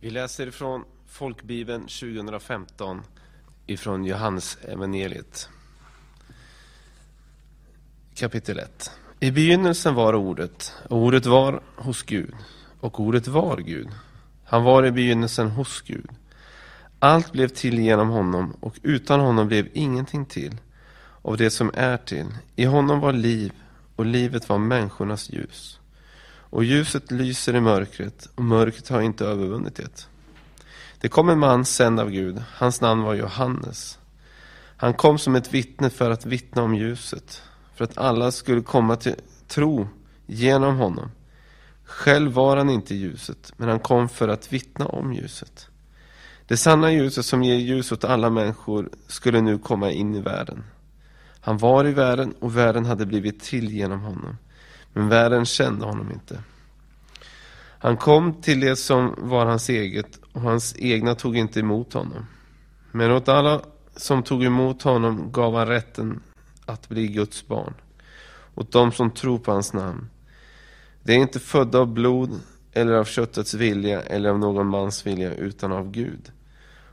Vi läser ifrån Folkbibeln 2015 ifrån Johannes evangeliet. Kapitel 1. I begynnelsen var ordet, och ordet var hos Gud, och ordet var Gud. Han var i begynnelsen hos Gud. Allt blev till genom honom, och utan honom blev ingenting till av det som är till. I honom var liv, och livet var människornas ljus. Och ljuset lyser i mörkret, och mörkret har inte övervunnit det. Det kom en man sänd av Gud, hans namn var Johannes. Han kom som ett vittne för att vittna om ljuset, för att alla skulle komma till tro genom honom. Själv var han inte ljuset, men han kom för att vittna om ljuset. Det sanna ljuset som ger ljus åt alla människor skulle nu komma in i världen. Han var i världen och världen hade blivit till genom honom, men världen kände honom inte. Han kom till det som var hans eget och hans egna tog inte emot honom. Men åt alla som tog emot honom gav han rätten att bli Guds barn. Åt dem som tror på hans namn. Det är inte födda av blod eller av köttets vilja eller av någon mans vilja utan av Gud.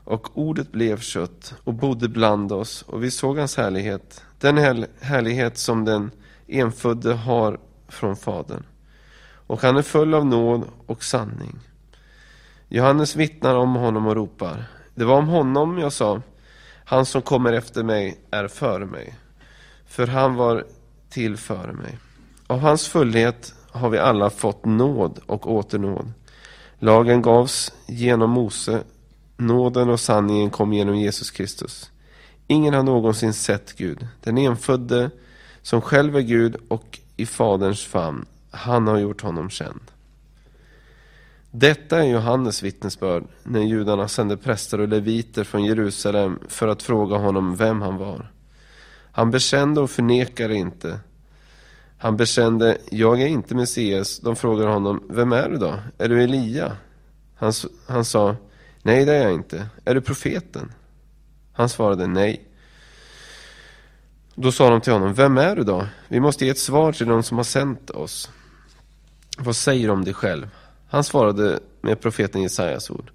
Och ordet blev kött och bodde bland oss och vi såg hans härlighet. Den härlighet som den enfödde har från Fadern. Och han är full av nåd och sanning. Johannes vittnar om honom och ropar. Det var om honom jag sa, han som kommer efter mig är före mig. För han var till före mig. Av hans fullhet har vi alla fått nåd och åternåd. Lagen gavs genom Mose, nåden och sanningen kom genom Jesus Kristus. Ingen har någonsin sett Gud, den enfödde som själv är Gud och i Faderns famn. Han har gjort honom känd. Detta är Johannes vittnesbörd när judarna sände präster och leviter från Jerusalem för att fråga honom vem han var. Han bekände och förnekade inte. Han bekände, jag är inte Messias. De frågade honom, vem är du då? Är du Elia? Han, han sa, nej det är jag inte. Är du profeten? Han svarade, nej. Då sa de till honom, vem är du då? Vi måste ge ett svar till de som har sänt oss. Vad säger du om dig själv? Han svarade med profeten Jesajas ord.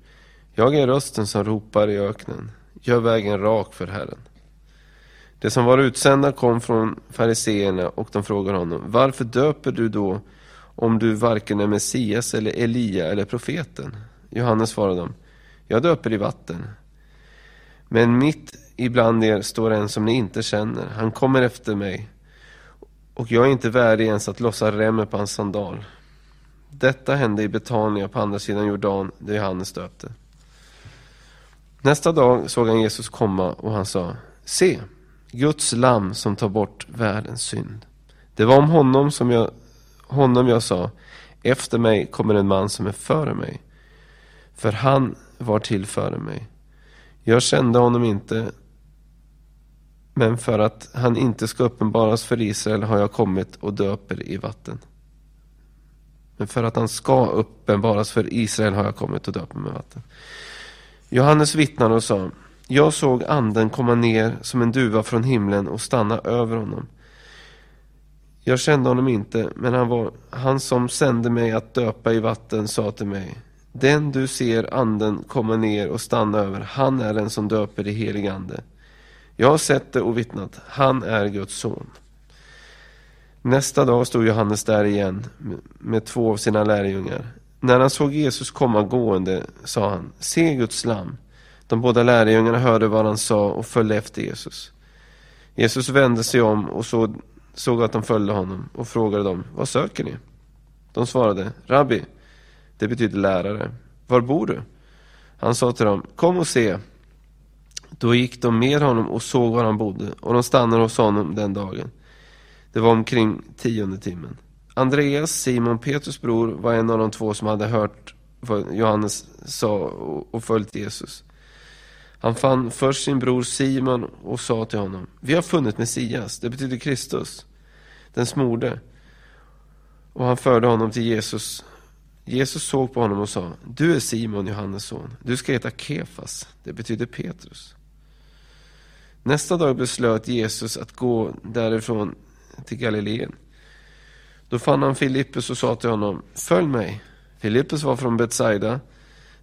Jag är rösten som ropar i öknen. Gör vägen rak för Herren. Det som var utsända kom från fariseerna och de frågade honom. Varför döper du då om du varken är Messias eller Elia eller profeten? Johannes svarade dem. Jag döper i vatten. Men mitt ibland er står en som ni inte känner. Han kommer efter mig. Och jag är inte värdig ens att lossa remmen på hans sandal. Detta hände i Betania på andra sidan Jordan, där Johannes döpte. Nästa dag såg han Jesus komma och han sa, se, Guds lamm som tar bort världens synd. Det var om honom som jag, honom jag sa, efter mig kommer en man som är före mig. För han var till före mig. Jag kände honom inte, men för att han inte ska uppenbaras för Israel har jag kommit och döper i vatten. Men för att han ska uppenbaras för Israel har jag kommit och döper med vatten. Johannes vittnade och sa, jag såg anden komma ner som en duva från himlen och stanna över honom. Jag kände honom inte, men han, var, han som sände mig att döpa i vatten sa till mig, den du ser anden komma ner och stanna över, han är den som döper i helig ande. Jag har sett det och vittnat, han är Guds son. Nästa dag stod Johannes där igen med två av sina lärjungar. När han såg Jesus komma gående sa han, se Guds lam. De båda lärjungarna hörde vad han sa och följde efter Jesus. Jesus vände sig om och såg, såg att de följde honom och frågade dem, vad söker ni? De svarade, Rabbi, det betyder lärare. Var bor du? Han sa till dem, kom och se. Då gick de med honom och såg var han bodde och de stannade hos honom den dagen. Det var omkring tionde timmen. Andreas, Simon Petrus bror, var en av de två som hade hört vad Johannes sa och följt Jesus. Han fann först sin bror Simon och sa till honom, vi har funnit Messias, det betyder Kristus, den smorde. Och han förde honom till Jesus. Jesus såg på honom och sa, du är Simon, Johannes son, du ska heta Kefas, det betyder Petrus. Nästa dag beslöt Jesus att gå därifrån till Galileen. Då fann han Filippus och sa till honom, följ mig. Filippus var från Betsaida,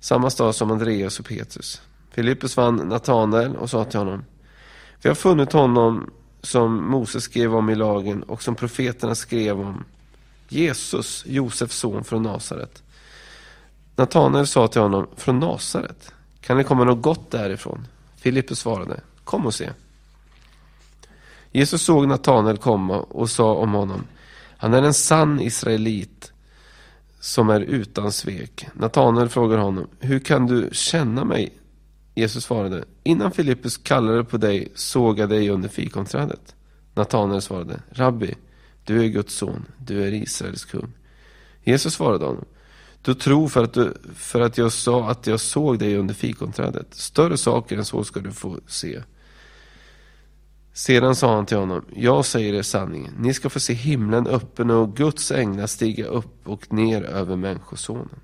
samma stad som Andreas och Petrus. Filippus vann Natanael och sa till honom, vi har funnit honom som Moses skrev om i lagen och som profeterna skrev om, Jesus, Josefs son från Nasaret. Natanael sa till honom, från Nasaret? Kan det komma något gott därifrån? Filippus svarade, kom och se. Jesus såg Natanael komma och sa om honom, han är en sann israelit som är utan svek. Natanael frågar honom, hur kan du känna mig? Jesus svarade, innan Filippus kallade på dig såg jag dig under fikonträdet. Natanael svarade, Rabbi, du är Guds son, du är Israels kung. Jesus svarade honom, du tror för att, du, för att jag sa att jag såg dig under fikonträdet. Större saker än så ska du få se. Sedan sa han till honom, jag säger er sanningen, ni ska få se himlen öppen och Guds änglar stiga upp och ner över Människosonen.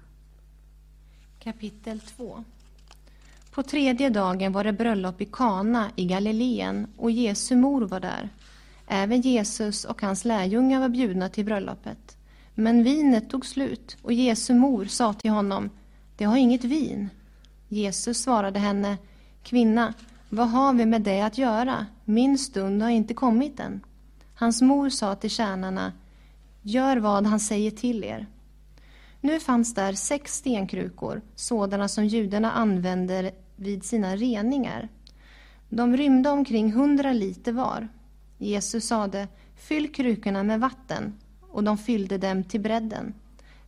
Kapitel 2 På tredje dagen var det bröllop i Kana i Galileen och Jesu mor var där. Även Jesus och hans lärjungar var bjudna till bröllopet. Men vinet tog slut och Jesu mor sa till honom, det har inget vin. Jesus svarade henne, kvinna, vad har vi med det att göra? Min stund har inte kommit än. Hans mor sa till tjänarna, gör vad han säger till er. Nu fanns där sex stenkrukor, sådana som judarna använder vid sina reningar. De rymde omkring hundra liter var. Jesus sade, fyll krukorna med vatten, och de fyllde dem till bredden.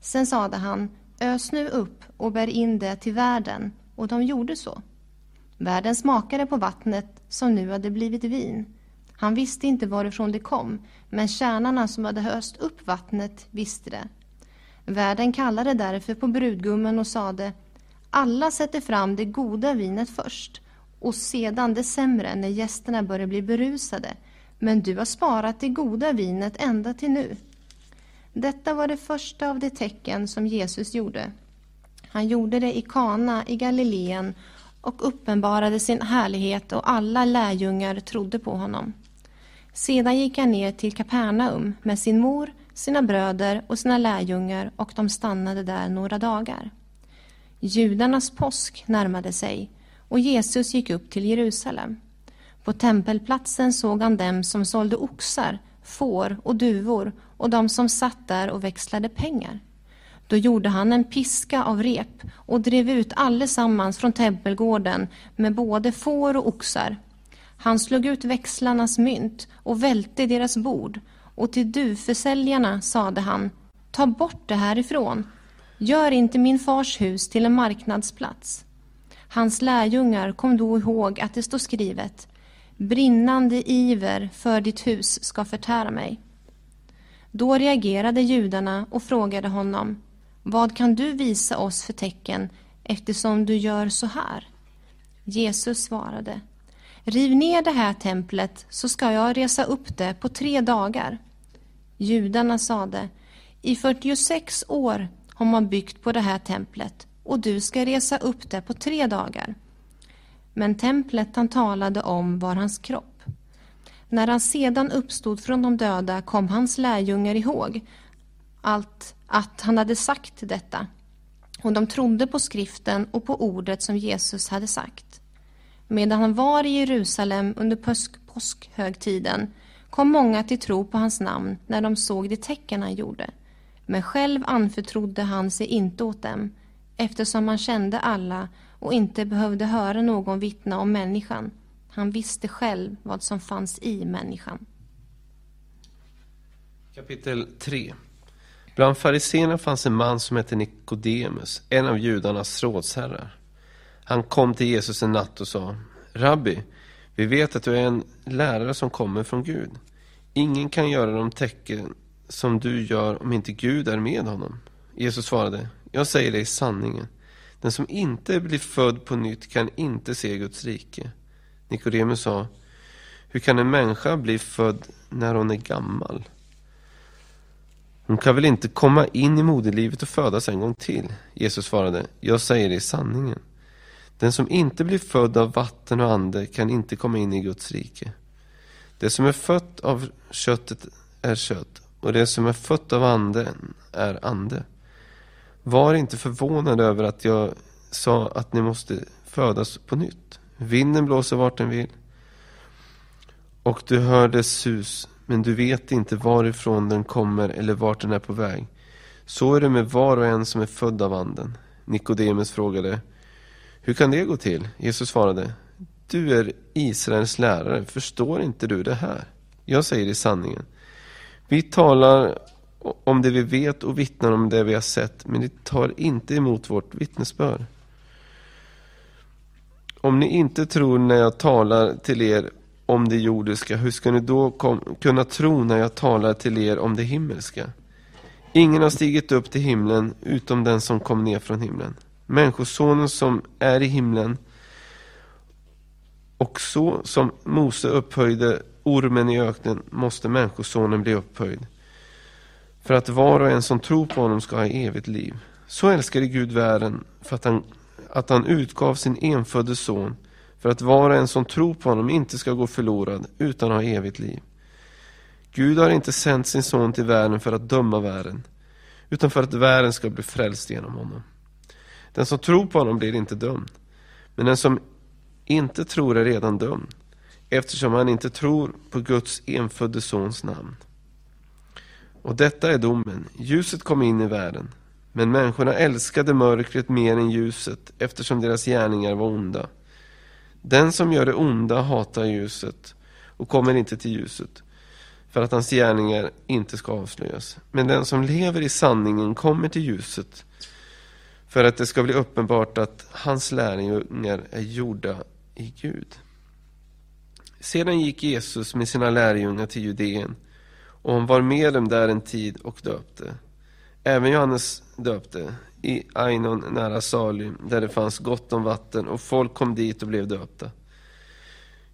Sen sade han, ös nu upp och bär in det till världen, och de gjorde så. Värden smakade på vattnet som nu hade blivit vin. Han visste inte varifrån det kom, men kärnarna som hade höst upp vattnet visste det. Värden kallade därför på brudgummen och sade Alla sätter fram det goda vinet först och sedan det sämre när gästerna börjar bli berusade. Men du har sparat det goda vinet ända till nu. Detta var det första av de tecken som Jesus gjorde. Han gjorde det i Kana i Galileen och uppenbarade sin härlighet och alla lärjungar trodde på honom. Sedan gick han ner till Kapernaum med sin mor, sina bröder och sina lärjungar och de stannade där några dagar. Judarnas påsk närmade sig och Jesus gick upp till Jerusalem. På tempelplatsen såg han dem som sålde oxar, får och duvor och de som satt där och växlade pengar. Då gjorde han en piska av rep och drev ut allesammans från tempelgården med både får och oxar. Han slog ut växlarnas mynt och välte deras bord och till duvförsäljarna sade han Ta bort det härifrån. Gör inte min fars hus till en marknadsplats. Hans lärjungar kom då ihåg att det står skrivet Brinnande iver för ditt hus ska förtära mig. Då reagerade judarna och frågade honom vad kan du visa oss för tecken eftersom du gör så här? Jesus svarade Riv ner det här templet så ska jag resa upp det på tre dagar. Judarna sade I 46 år har man byggt på det här templet och du ska resa upp det på tre dagar. Men templet han talade om var hans kropp. När han sedan uppstod från de döda kom hans lärjungar ihåg allt att han hade sagt detta. Och de trodde på skriften och på ordet som Jesus hade sagt. Medan han var i Jerusalem under påsk, påskhögtiden kom många till tro på hans namn när de såg de tecken han gjorde. Men själv anförtrodde han sig inte åt dem eftersom han kände alla och inte behövde höra någon vittna om människan. Han visste själv vad som fanns i människan. Kapitel 3 Bland fariséerna fanns en man som hette Nikodemus, en av judarnas rådsherrar. Han kom till Jesus en natt och sa, Rabbi, vi vet att du är en lärare som kommer från Gud. Ingen kan göra de tecken som du gör om inte Gud är med honom. Jesus svarade, jag säger dig sanningen. Den som inte blir född på nytt kan inte se Guds rike. Nikodemus sa, hur kan en människa bli född när hon är gammal? Hon kan väl inte komma in i moderlivet och födas en gång till? Jesus svarade, jag säger det i sanningen. Den som inte blir född av vatten och ande kan inte komma in i Guds rike. Det som är fött av köttet är kött och det som är fött av anden är ande. Var inte förvånad över att jag sa att ni måste födas på nytt. Vinden blåser vart den vill. Och du hör dess sus, men du vet inte varifrån den kommer eller vart den är på väg. Så är det med var och en som är född av anden. Nikodemus frågade, hur kan det gå till? Jesus svarade, du är Israels lärare, förstår inte du det här? Jag säger i sanningen. Vi talar om det vi vet och vittnar om det vi har sett, men ni tar inte emot vårt vittnesbörd. Om ni inte tror när jag talar till er om det jordiska, hur ska ni då kunna tro när jag talar till er om det himmelska? Ingen har stigit upp till himlen utom den som kom ner från himlen. Människosonen som är i himlen. Och så som Mose upphöjde ormen i öknen måste Människosonen bli upphöjd. För att var och en som tror på honom ska ha evigt liv. Så älskade Gud världen för att han, att han utgav sin enfödde son för att var och en som tror på honom inte ska gå förlorad utan ha evigt liv. Gud har inte sänt sin son till världen för att döma världen utan för att världen ska bli frälst genom honom. Den som tror på honom blir inte dömd. Men den som inte tror är redan dömd eftersom han inte tror på Guds enfödde sons namn. Och detta är domen. Ljuset kom in i världen. Men människorna älskade mörkret mer än ljuset eftersom deras gärningar var onda. Den som gör det onda hatar ljuset och kommer inte till ljuset för att hans gärningar inte ska avslöjas. Men den som lever i sanningen kommer till ljuset för att det ska bli uppenbart att hans lärjungar är gjorda i Gud. Sedan gick Jesus med sina lärjungar till Judeen och han var med dem där en tid och döpte. Även Johannes döpte i Ainon nära Salim där det fanns gott om vatten och folk kom dit och blev döpta.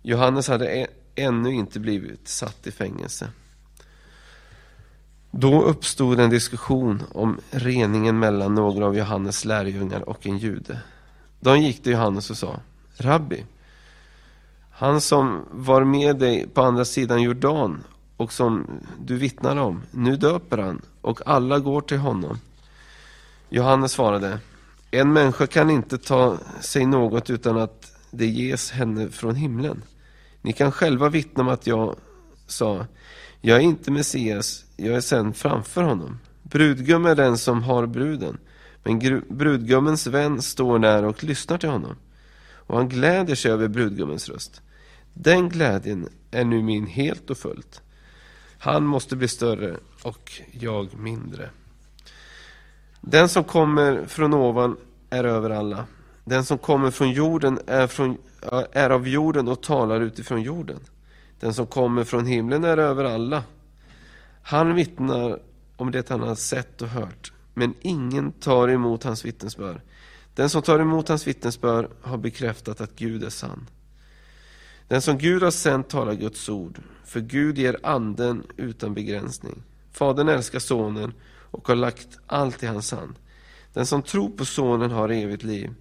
Johannes hade e- ännu inte blivit satt i fängelse. Då uppstod en diskussion om reningen mellan några av Johannes lärjungar och en jude. De gick till Johannes och sa Rabbi, han som var med dig på andra sidan Jordan och som du vittnar om, nu döper han och alla går till honom. Johannes svarade, en människa kan inte ta sig något utan att det ges henne från himlen. Ni kan själva vittna om att jag sa, jag är inte Messias, jag är sänd framför honom. Brudgum är den som har bruden, men brudgummens vän står där och lyssnar till honom. Och han gläder sig över brudgummens röst. Den glädjen är nu min helt och fullt. Han måste bli större och jag mindre. Den som kommer från ovan är över alla. Den som kommer från jorden är, från, är av jorden och talar utifrån jorden. Den som kommer från himlen är över alla. Han vittnar om det han har sett och hört, men ingen tar emot hans vittnesbörd. Den som tar emot hans vittnesbörd har bekräftat att Gud är sann. Den som Gud har sänt talar Guds ord, för Gud ger anden utan begränsning. Fadern älskar sonen och har lagt allt i hans hand. Den som tror på sonen har evigt liv.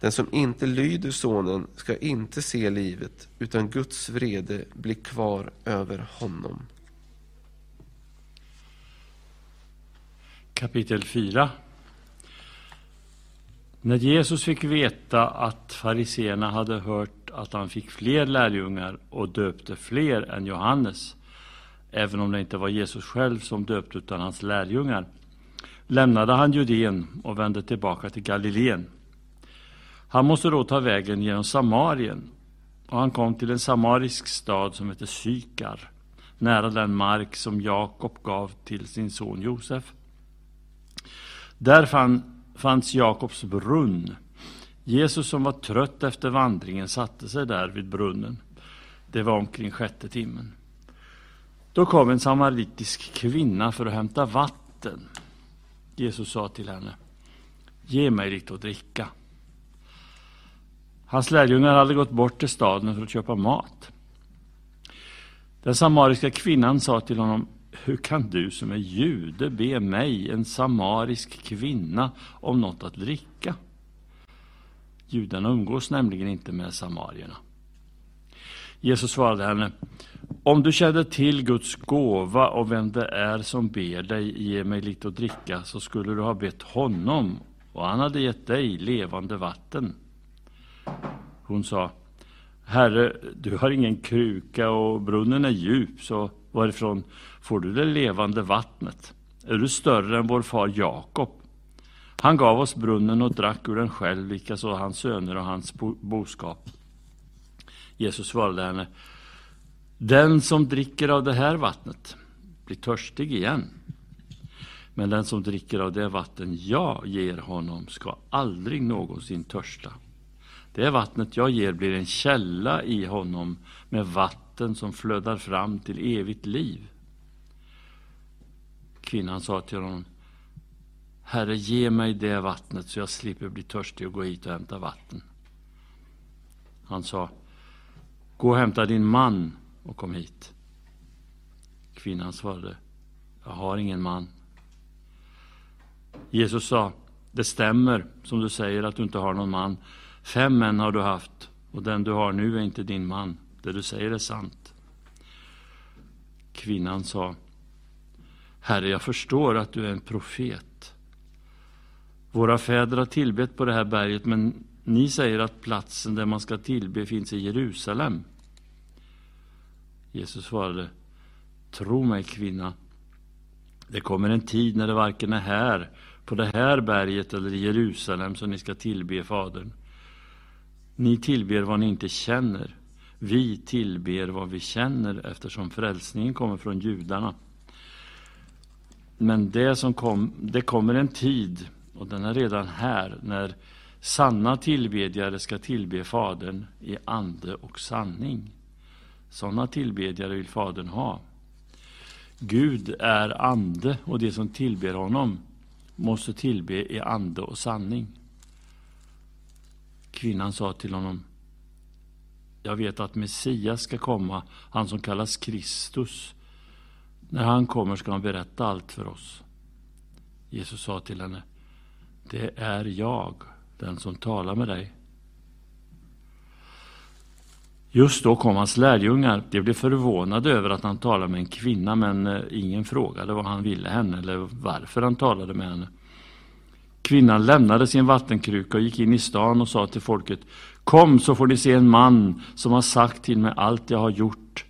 Den som inte lyder sonen ska inte se livet, utan Guds vrede blir kvar över honom. Kapitel 4 När Jesus fick veta att fariseerna hade hört att han fick fler lärjungar och döpte fler än Johannes, även om det inte var Jesus själv som döpte utan hans lärjungar, lämnade han Judeen och vände tillbaka till Galileen. Han måste då ta vägen genom Samarien och han kom till en samarisk stad som heter Sykar, nära den mark som Jakob gav till sin son Josef. Där fann, fanns Jakobs brunn. Jesus som var trött efter vandringen satte sig där vid brunnen. Det var omkring sjätte timmen. Då kom en samaritisk kvinna för att hämta vatten. Jesus sa till henne, ge mig lite att dricka. Hans lärjungar hade gått bort till staden för att köpa mat. Den samariska kvinnan sa till honom, hur kan du som är jude be mig, en samarisk kvinna, om något att dricka? Judarna umgås nämligen inte med samarierna. Jesus svarade henne, om du kände till Guds gåva och vem det är som ber dig ge mig lite att dricka så skulle du ha bett honom och han hade gett dig levande vatten. Hon sa, Herre, du har ingen kruka och brunnen är djup, så varifrån får du det levande vattnet? Är du större än vår far Jakob? Han gav oss brunnen och drack ur den själv, likaså hans söner och hans boskap. Jesus svarade henne, den som dricker av det här vattnet blir törstig igen. Men den som dricker av det vatten jag ger honom ska aldrig någonsin törsta. Det vattnet jag ger blir en källa i honom med vatten som flödar fram till evigt liv. Kvinnan sa till honom, Herre, ge mig det vattnet så jag slipper bli törstig och gå hit och hämta vatten. Han sa, gå och hämta din man och kom hit. Kvinnan svarade, jag har ingen man. Jesus sa, det stämmer som du säger att du inte har någon man. Fem män har du haft och den du har nu är inte din man. Det du säger är sant. Kvinnan sa, Herre, jag förstår att du är en profet. Våra fäder har tillbett på det här berget, men ni säger att platsen där man ska tillbe finns i Jerusalem. Jesus svarade, Tro mig kvinna, det kommer en tid när det varken är här, på det här berget eller i Jerusalem som ni ska tillbe Fadern. Ni tillber vad ni inte känner. Vi tillber vad vi känner eftersom frälsningen kommer från judarna. Men det, som kom, det kommer en tid, och den är redan här, när sanna tillbedjare ska tillbe Fadern i ande och sanning. Sådana tillbedjare vill Fadern ha. Gud är ande och de som tillber honom måste tillbe i ande och sanning. Kvinnan sa till honom Jag vet att Messias ska komma, han som kallas Kristus. När han kommer ska han berätta allt för oss. Jesus sa till henne Det är jag, den som talar med dig. Just då kom hans lärjungar. De blev förvånade över att han talade med en kvinna, men eh, ingen frågade vad han ville henne eller varför han talade med henne. Kvinnan lämnade sin vattenkruka och gick in i stan och sa till folket Kom så får ni se en man som har sagt till mig allt jag har gjort.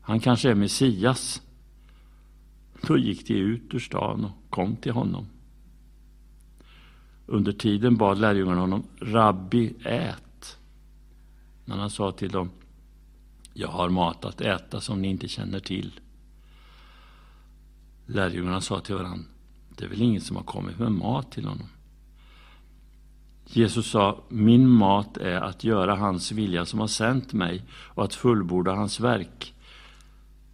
Han kanske är Messias. Då gick de ut ur stan och kom till honom. Under tiden bad lärjungarna honom Rabbi, ät. Men han sa till dem, jag har mat att äta som ni inte känner till. Lärjungarna sa till varandra, det är väl ingen som har kommit med mat till honom. Jesus sa, min mat är att göra hans vilja som har sänt mig och att fullborda hans verk.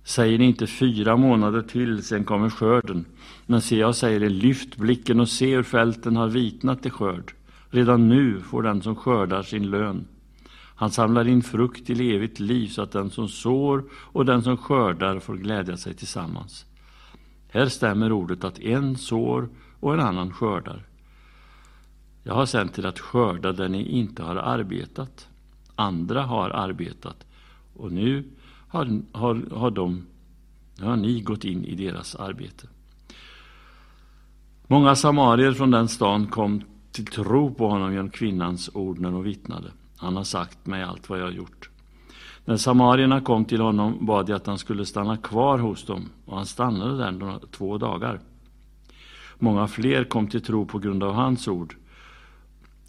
Säger ni inte fyra månader till, sen kommer skörden. Men se, jag säger er, lyft blicken och se hur fälten har vitnat till skörd. Redan nu får den som skördar sin lön. Han samlar in frukt till evigt liv så att den som sår och den som skördar får glädja sig tillsammans. Här stämmer ordet att en sår och en annan skördar. Jag har sänt till att skörda där ni inte har arbetat. Andra har arbetat och nu har, har, har, de, har ni gått in i deras arbete. Många samarier från den stan kom till tro på honom genom kvinnans ord när de vittnade. Han har sagt mig allt vad jag har gjort. När samarierna kom till honom bad jag att han skulle stanna kvar hos dem och han stannade där några, två dagar. Många fler kom till tro på grund av hans ord.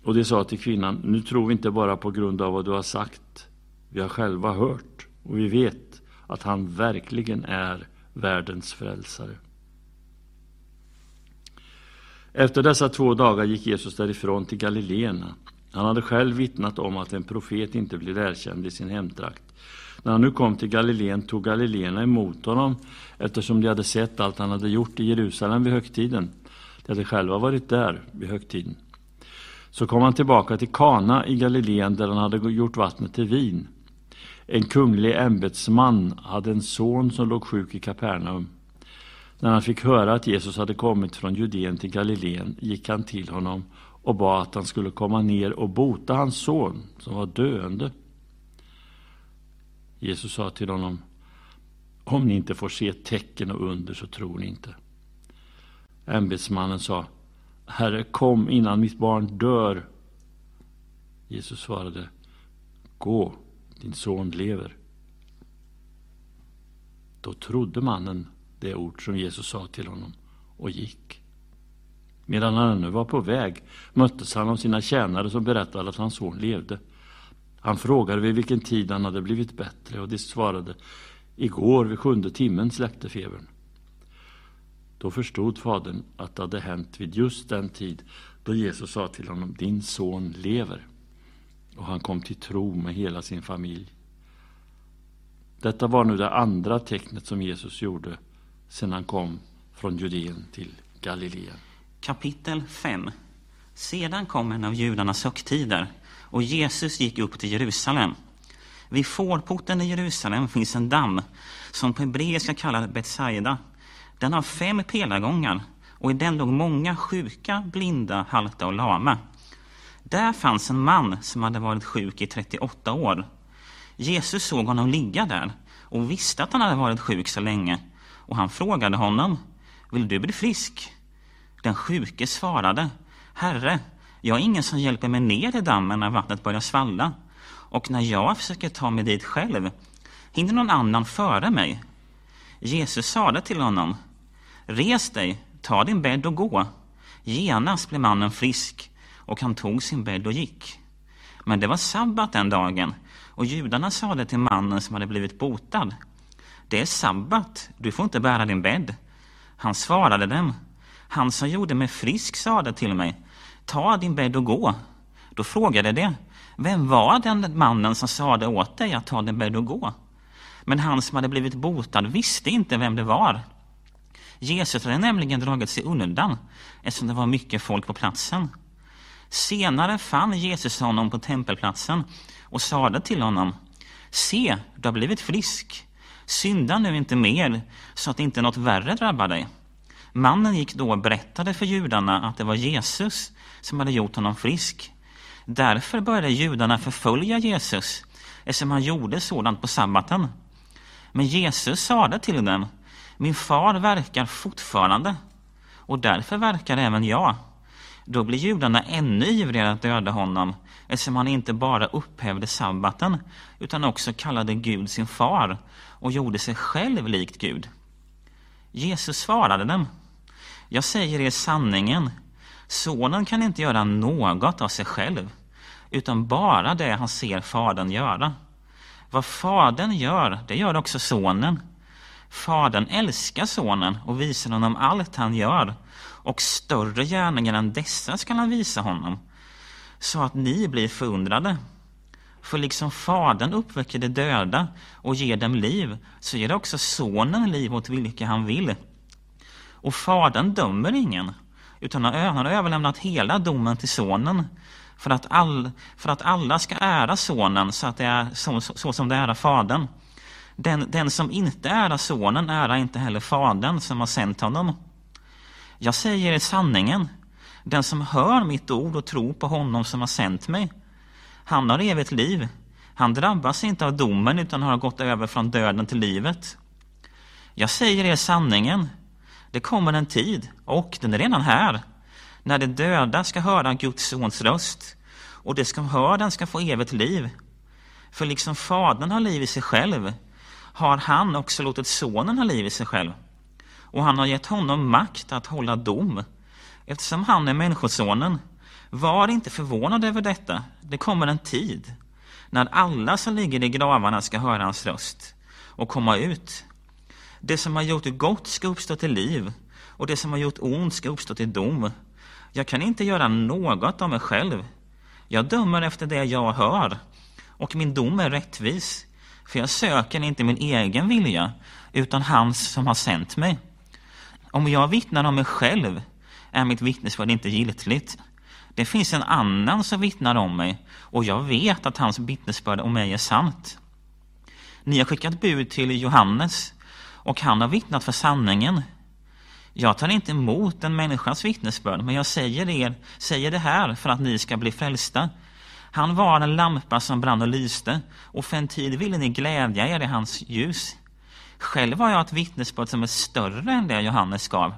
Och de sa till kvinnan, nu tror vi inte bara på grund av vad du har sagt. Vi har själva hört och vi vet att han verkligen är världens frälsare. Efter dessa två dagar gick Jesus därifrån till Galileerna han hade själv vittnat om att en profet inte blir erkänd i sin hemtrakt. När han nu kom till Galileen tog galileerna emot honom eftersom de hade sett allt han hade gjort i Jerusalem vid högtiden. De hade själva varit där vid högtiden. Så kom han tillbaka till Kana i Galileen där han hade gjort vattnet till vin. En kunglig ämbetsman hade en son som låg sjuk i Kapernaum. När han fick höra att Jesus hade kommit från Judeen till Galileen gick han till honom och bad att han skulle komma ner och bota hans son som var döende. Jesus sa till honom, om ni inte får se tecken och under så tror ni inte. Ämbetsmannen sa, Herre, kom innan mitt barn dör. Jesus svarade, gå, din son lever. Då trodde mannen det ord som Jesus sa till honom och gick. Medan han ännu var på väg möttes han av sina tjänare som berättade att hans son levde. Han frågade vid vilken tid han hade blivit bättre och de svarade Igår vid sjunde timmen släppte febern. Då förstod fadern att det hade hänt vid just den tid då Jesus sa till honom Din son lever. Och han kom till tro med hela sin familj. Detta var nu det andra tecknet som Jesus gjorde sedan han kom från Judeen till Galileen. Kapitel 5 Sedan kom en av judarnas högtider och Jesus gick upp till Jerusalem. Vid fårporten i Jerusalem finns en damm som på hebreiska kallas Betsaida. Den har fem pelargångar och i den låg många sjuka, blinda, halta och lama. Där fanns en man som hade varit sjuk i 38 år. Jesus såg honom ligga där och visste att han hade varit sjuk så länge. Och han frågade honom, vill du bli frisk? Den sjuke svarade, Herre, jag är ingen som hjälper mig ner i dammen när vattnet börjar svalla. Och när jag försöker ta mig dit själv, hinner någon annan före mig? Jesus sade till honom, Res dig, ta din bädd och gå. Genast blev mannen frisk och han tog sin bädd och gick. Men det var sabbat den dagen och judarna sade till mannen som hade blivit botad. Det är sabbat, du får inte bära din bädd. Han svarade dem. Han som gjorde mig frisk sade till mig, ta din bädd och gå. Då frågade de, vem var den mannen som sade åt dig att ta din bädd och gå? Men han som hade blivit botad visste inte vem det var. Jesus hade nämligen dragit sig undan eftersom det var mycket folk på platsen. Senare fann Jesus honom på tempelplatsen och sade till honom Se, du har blivit frisk. Synda nu inte mer så att inte något värre drabbar dig. Mannen gick då och berättade för judarna att det var Jesus som hade gjort honom frisk. Därför började judarna förfölja Jesus eftersom han gjorde sådant på sabbaten. Men Jesus sade till dem, min far verkar fortfarande och därför verkar även jag. Då blir judarna ännu ivrigare att döda honom eftersom han inte bara upphävde sabbaten utan också kallade Gud sin far och gjorde sig själv likt Gud. Jesus svarade dem. Jag säger er sanningen. Sonen kan inte göra något av sig själv utan bara det han ser fadern göra. Vad fadern gör, det gör också sonen. Fadern älskar sonen och visar honom allt han gör och större gärningar än dessa skall han visa honom så att ni blir förundrade. För liksom Fadern uppväcker de döda och ger dem liv, så ger också Sonen liv åt vilka han vill. Och Fadern dömer ingen, utan han har överlämnat hela domen till Sonen, för att, all, för att alla ska ära Sonen så, att det är så, så, så som det ära Fadern. Den, den som inte ärar Sonen ärar inte heller Fadern som har sänt honom. Jag säger er sanningen, den som hör mitt ord och tror på honom som har sänt mig, han har evigt liv. Han drabbas inte av domen utan har gått över från döden till livet. Jag säger er sanningen. Det kommer en tid, och den är redan här, när de döda ska höra Guds sons röst och de som hör den ska få evigt liv. För liksom Fadern har liv i sig själv har han också låtit Sonen ha liv i sig själv. Och han har gett honom makt att hålla dom eftersom han är Människosonen. Var inte förvånad över detta. Det kommer en tid när alla som ligger i gravarna ska höra hans röst och komma ut. Det som har gjort gott ska uppstå till liv och det som har gjort ont ska uppstå till dom. Jag kan inte göra något av mig själv. Jag dömer efter det jag hör och min dom är rättvis. För jag söker inte min egen vilja utan hans som har sänt mig. Om jag vittnar om mig själv är mitt vittnesbörd inte giltigt. Det finns en annan som vittnar om mig och jag vet att hans vittnesbörd om mig är sant. Ni har skickat bud till Johannes och han har vittnat för sanningen. Jag tar inte emot en människas vittnesbörd, men jag säger, er, säger det här för att ni ska bli frälsta. Han var en lampa som brann och lyste, och för en tid ville ni glädja er i hans ljus. Själv har jag ett vittnesbörd som är större än det Johannes gav.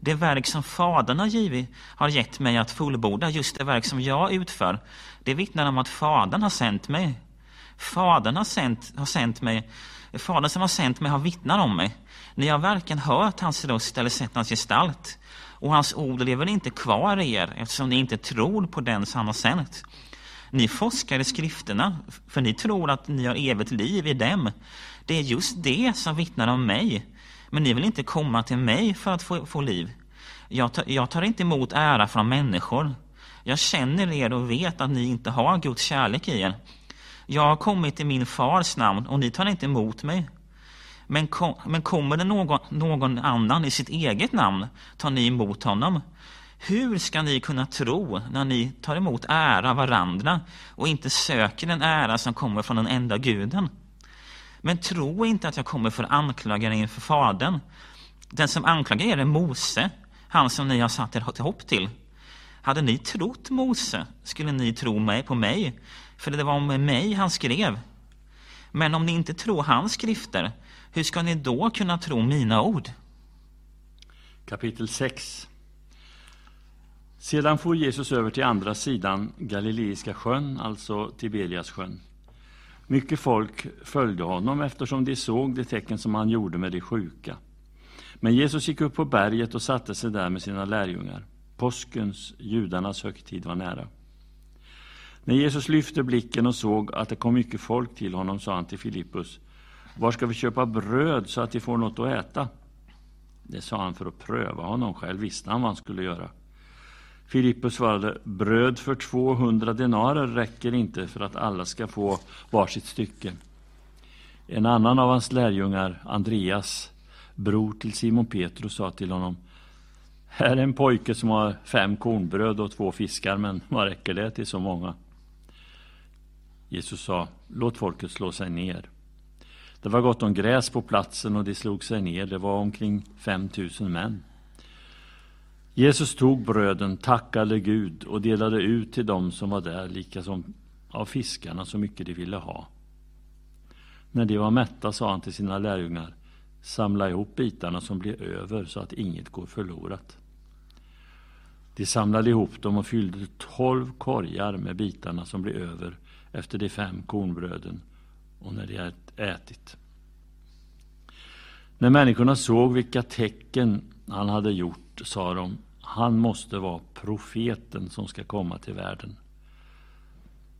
Det verk som Fadern har, givit, har gett mig att fullborda, just det verk som jag utför, det vittnar om att Fadern har sänt mig. Fadern har sänt, har sänt mig, Fadern som har sänt mig har vittnat om mig. Ni har varken hört hans röst eller sett hans gestalt. Och hans ord lever inte kvar i er, eftersom ni inte tror på den som han har sänt. Ni forskar i skrifterna, för ni tror att ni har evigt liv i dem. Det är just det som vittnar om mig. Men ni vill inte komma till mig för att få, få liv. Jag tar, jag tar inte emot ära från människor. Jag känner er och vet att ni inte har Guds kärlek i er. Jag har kommit i min fars namn och ni tar inte emot mig. Men, kom, men kommer det någon, någon annan i sitt eget namn tar ni emot honom. Hur ska ni kunna tro när ni tar emot ära varandra och inte söker den ära som kommer från den enda guden? Men tro inte att jag kommer för att anklaga er inför Fadern. Den som anklagar er är Mose, han som ni har satt ert hopp till. Hade ni trott Mose skulle ni tro mig på mig, för det var om mig han skrev. Men om ni inte tror hans skrifter, hur ska ni då kunna tro mina ord? Kapitel 6 Sedan for Jesus över till andra sidan Galileiska sjön, alltså Tiberias sjön. Mycket folk följde honom eftersom de såg de tecken som han gjorde med de sjuka. Men Jesus gick upp på berget och satte sig där med sina lärjungar. Påskens, judarnas högtid, var nära. När Jesus lyfte blicken och såg att det kom mycket folk till honom sa han till Filippus Var ska vi köpa bröd så att de får något att äta? Det sa han för att pröva honom. Själv visste han vad han skulle göra. Filippus svarade, bröd för 200 denarer räcker inte för att alla ska få varsitt stycke. En annan av hans lärjungar, Andreas, bror till Simon Petrus, sa till honom, här är en pojke som har fem kornbröd och två fiskar, men vad räcker det till så många? Jesus sa, låt folket slå sig ner. Det var gott om gräs på platsen och de slog sig ner. Det var omkring 5000 män. Jesus tog bröden, tackade Gud och delade ut till dem som var där, lika som av fiskarna så mycket de ville ha. När de var mätta sa han till sina lärjungar, samla ihop bitarna som blir över så att inget går förlorat. De samlade ihop dem och fyllde tolv korgar med bitarna som blev över efter de fem kornbröden och när de ätit. När människorna såg vilka tecken han hade gjort sa de han måste vara profeten som ska komma till världen.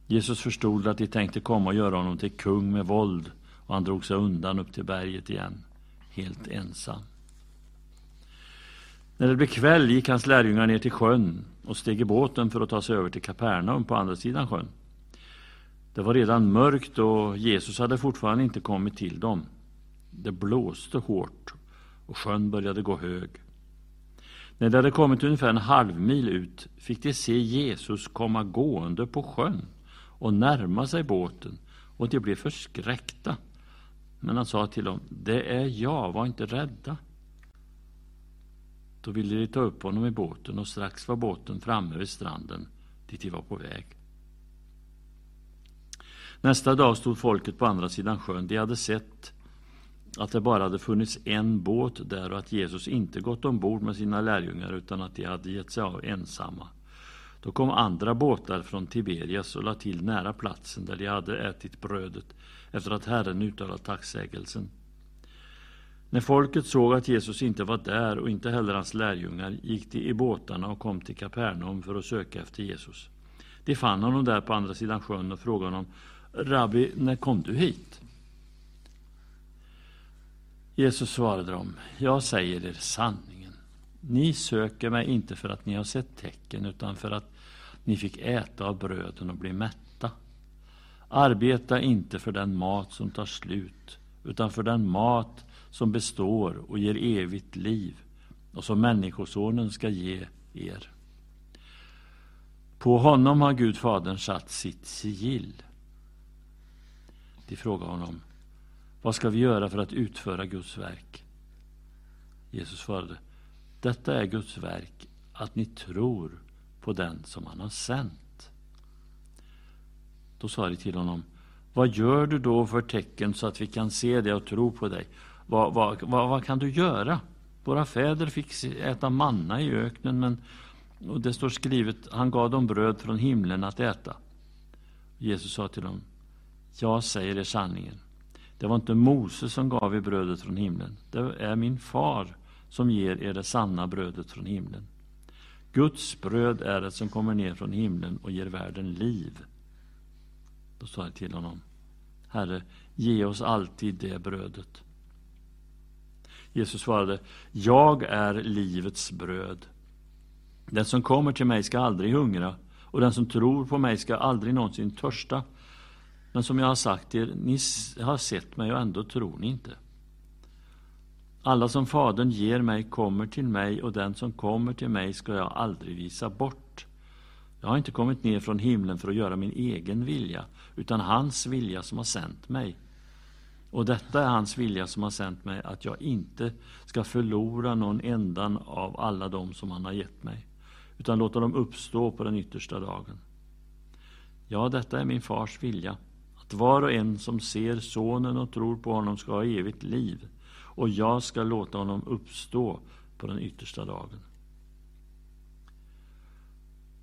Jesus förstod att de tänkte komma och göra honom till kung med våld och han drog sig undan upp till berget igen, helt ensam. När det blev kväll gick hans lärjungar ner till sjön och steg i båten för att ta sig över till Kapernaum på andra sidan sjön. Det var redan mörkt och Jesus hade fortfarande inte kommit till dem. Det blåste hårt och sjön började gå hög. När de hade kommit ungefär en halv mil ut fick de se Jesus komma gående på sjön och närma sig båten och de blev förskräckta. Men han sa till dem, det är jag, var inte rädda. Då ville de ta upp honom i båten och strax var båten framme vid stranden dit de var på väg. Nästa dag stod folket på andra sidan sjön. De hade sett att det bara hade funnits en båt där och att Jesus inte gått ombord med sina lärjungar utan att de hade gett sig av ensamma. Då kom andra båtar från Tiberias och lade till nära platsen där de hade ätit brödet efter att Herren uttalat tacksägelsen. När folket såg att Jesus inte var där och inte heller hans lärjungar gick de i båtarna och kom till Kapernaum för att söka efter Jesus. De fann honom där på andra sidan sjön och frågade honom Rabbi, när kom du hit? Jesus svarade dem, jag säger er sanningen. Ni söker mig inte för att ni har sett tecken, utan för att ni fick äta av bröden och bli mätta. Arbeta inte för den mat som tar slut, utan för den mat som består och ger evigt liv och som Människosonen ska ge er. På honom har Gud Fadern satt sitt sigill. De frågar honom, vad ska vi göra för att utföra Guds verk? Jesus svarade, detta är Guds verk, att ni tror på den som han har sänt. Då sa de till honom, vad gör du då för tecken så att vi kan se det och tro på dig? Vad, vad, vad, vad kan du göra? Våra fäder fick äta manna i öknen, men och det står skrivet, han gav dem bröd från himlen att äta. Jesus sa till dem, jag säger er sanningen. Det var inte Mose som gav er brödet från himlen. Det är min far som ger er det sanna brödet från himlen. Guds bröd är det som kommer ner från himlen och ger världen liv. Då sa jag till honom, Herre, ge oss alltid det brödet. Jesus svarade, jag är livets bröd. Den som kommer till mig ska aldrig hungra och den som tror på mig ska aldrig någonsin törsta. Men som jag har sagt er, ni har sett mig och ändå tror ni inte. Alla som Fadern ger mig kommer till mig och den som kommer till mig ska jag aldrig visa bort. Jag har inte kommit ner från himlen för att göra min egen vilja, utan hans vilja som har sänt mig. Och detta är hans vilja som har sänt mig, att jag inte ska förlora någon enda av alla dem som han har gett mig, utan låta dem uppstå på den yttersta dagen. Ja, detta är min fars vilja, att var och en som ser sonen och tror på honom ska ha evigt liv, och jag ska låta honom uppstå på den yttersta dagen.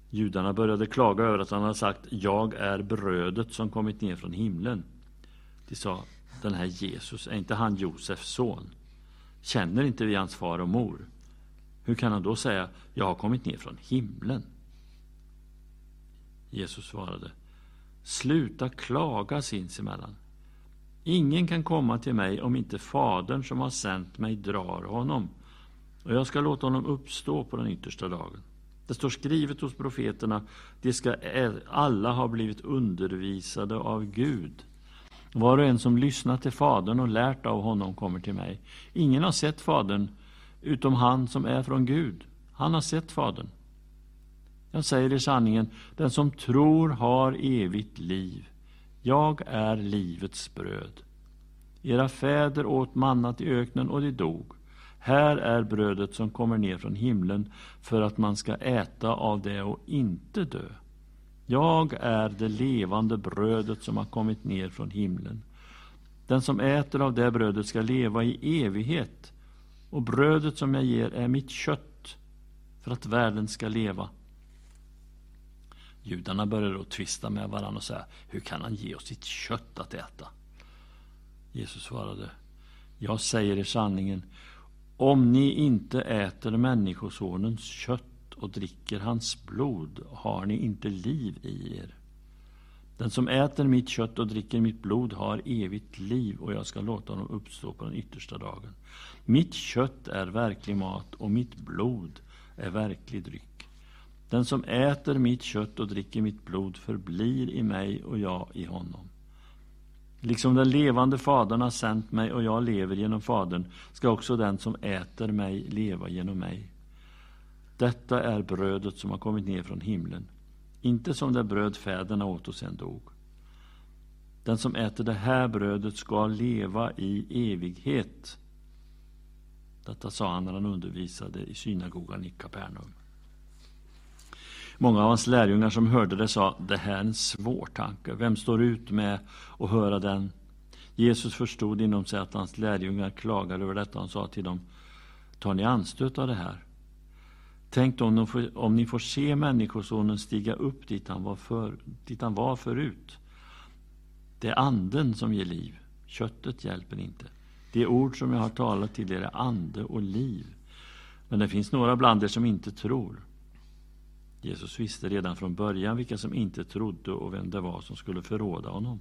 Judarna började klaga över att han hade sagt Jag är brödet som kommit ner från himlen. De sa Den här Jesus, är inte han Josefs son? Känner inte vi hans far och mor? Hur kan han då säga Jag har kommit ner från himlen? Jesus svarade Sluta klaga sinsemellan. Ingen kan komma till mig om inte Fadern som har sänt mig drar honom, och jag ska låta honom uppstå på den yttersta dagen. Det står skrivet hos profeterna, de ska alla ha blivit undervisade av Gud. Var och en som lyssnat till Fadern och lärt av honom kommer till mig. Ingen har sett Fadern utom han som är från Gud. Han har sett Fadern. Jag säger i sanningen, den som tror har evigt liv. Jag är livets bröd. Era fäder åt mannat i öknen och de dog. Här är brödet som kommer ner från himlen för att man ska äta av det och inte dö. Jag är det levande brödet som har kommit ner från himlen. Den som äter av det brödet ska leva i evighet, och brödet som jag ger är mitt kött för att världen ska leva. Judarna började då tvista med varandra och säga, hur kan han ge oss sitt kött att äta? Jesus svarade, jag säger er sanningen, om ni inte äter Människosonens kött och dricker hans blod har ni inte liv i er. Den som äter mitt kött och dricker mitt blod har evigt liv och jag ska låta honom uppstå på den yttersta dagen. Mitt kött är verklig mat och mitt blod är verklig dryck. Den som äter mitt kött och dricker mitt blod förblir i mig och jag i honom. Liksom den levande Fadern har sänt mig och jag lever genom Fadern ska också den som äter mig leva genom mig. Detta är brödet som har kommit ner från himlen, inte som det bröd fäderna åt och sen dog. Den som äter det här brödet ska leva i evighet. Detta sa han när han undervisade i synagogan i Kapernaum. Många av hans lärjungar som hörde det sa, det här är en svår tanke, vem står ut med att höra den? Jesus förstod inom sig att hans lärjungar klagade över detta och sa till dem, tar ni anstöt av det här? Tänk om, får, om ni får se Människosonen stiga upp dit han, var för, dit han var förut. Det är anden som ger liv, köttet hjälper inte. Det ord som jag har talat till er är ande och liv. Men det finns några bland er som inte tror. Jesus visste redan från början vilka som inte trodde och vem det var som skulle förråda honom.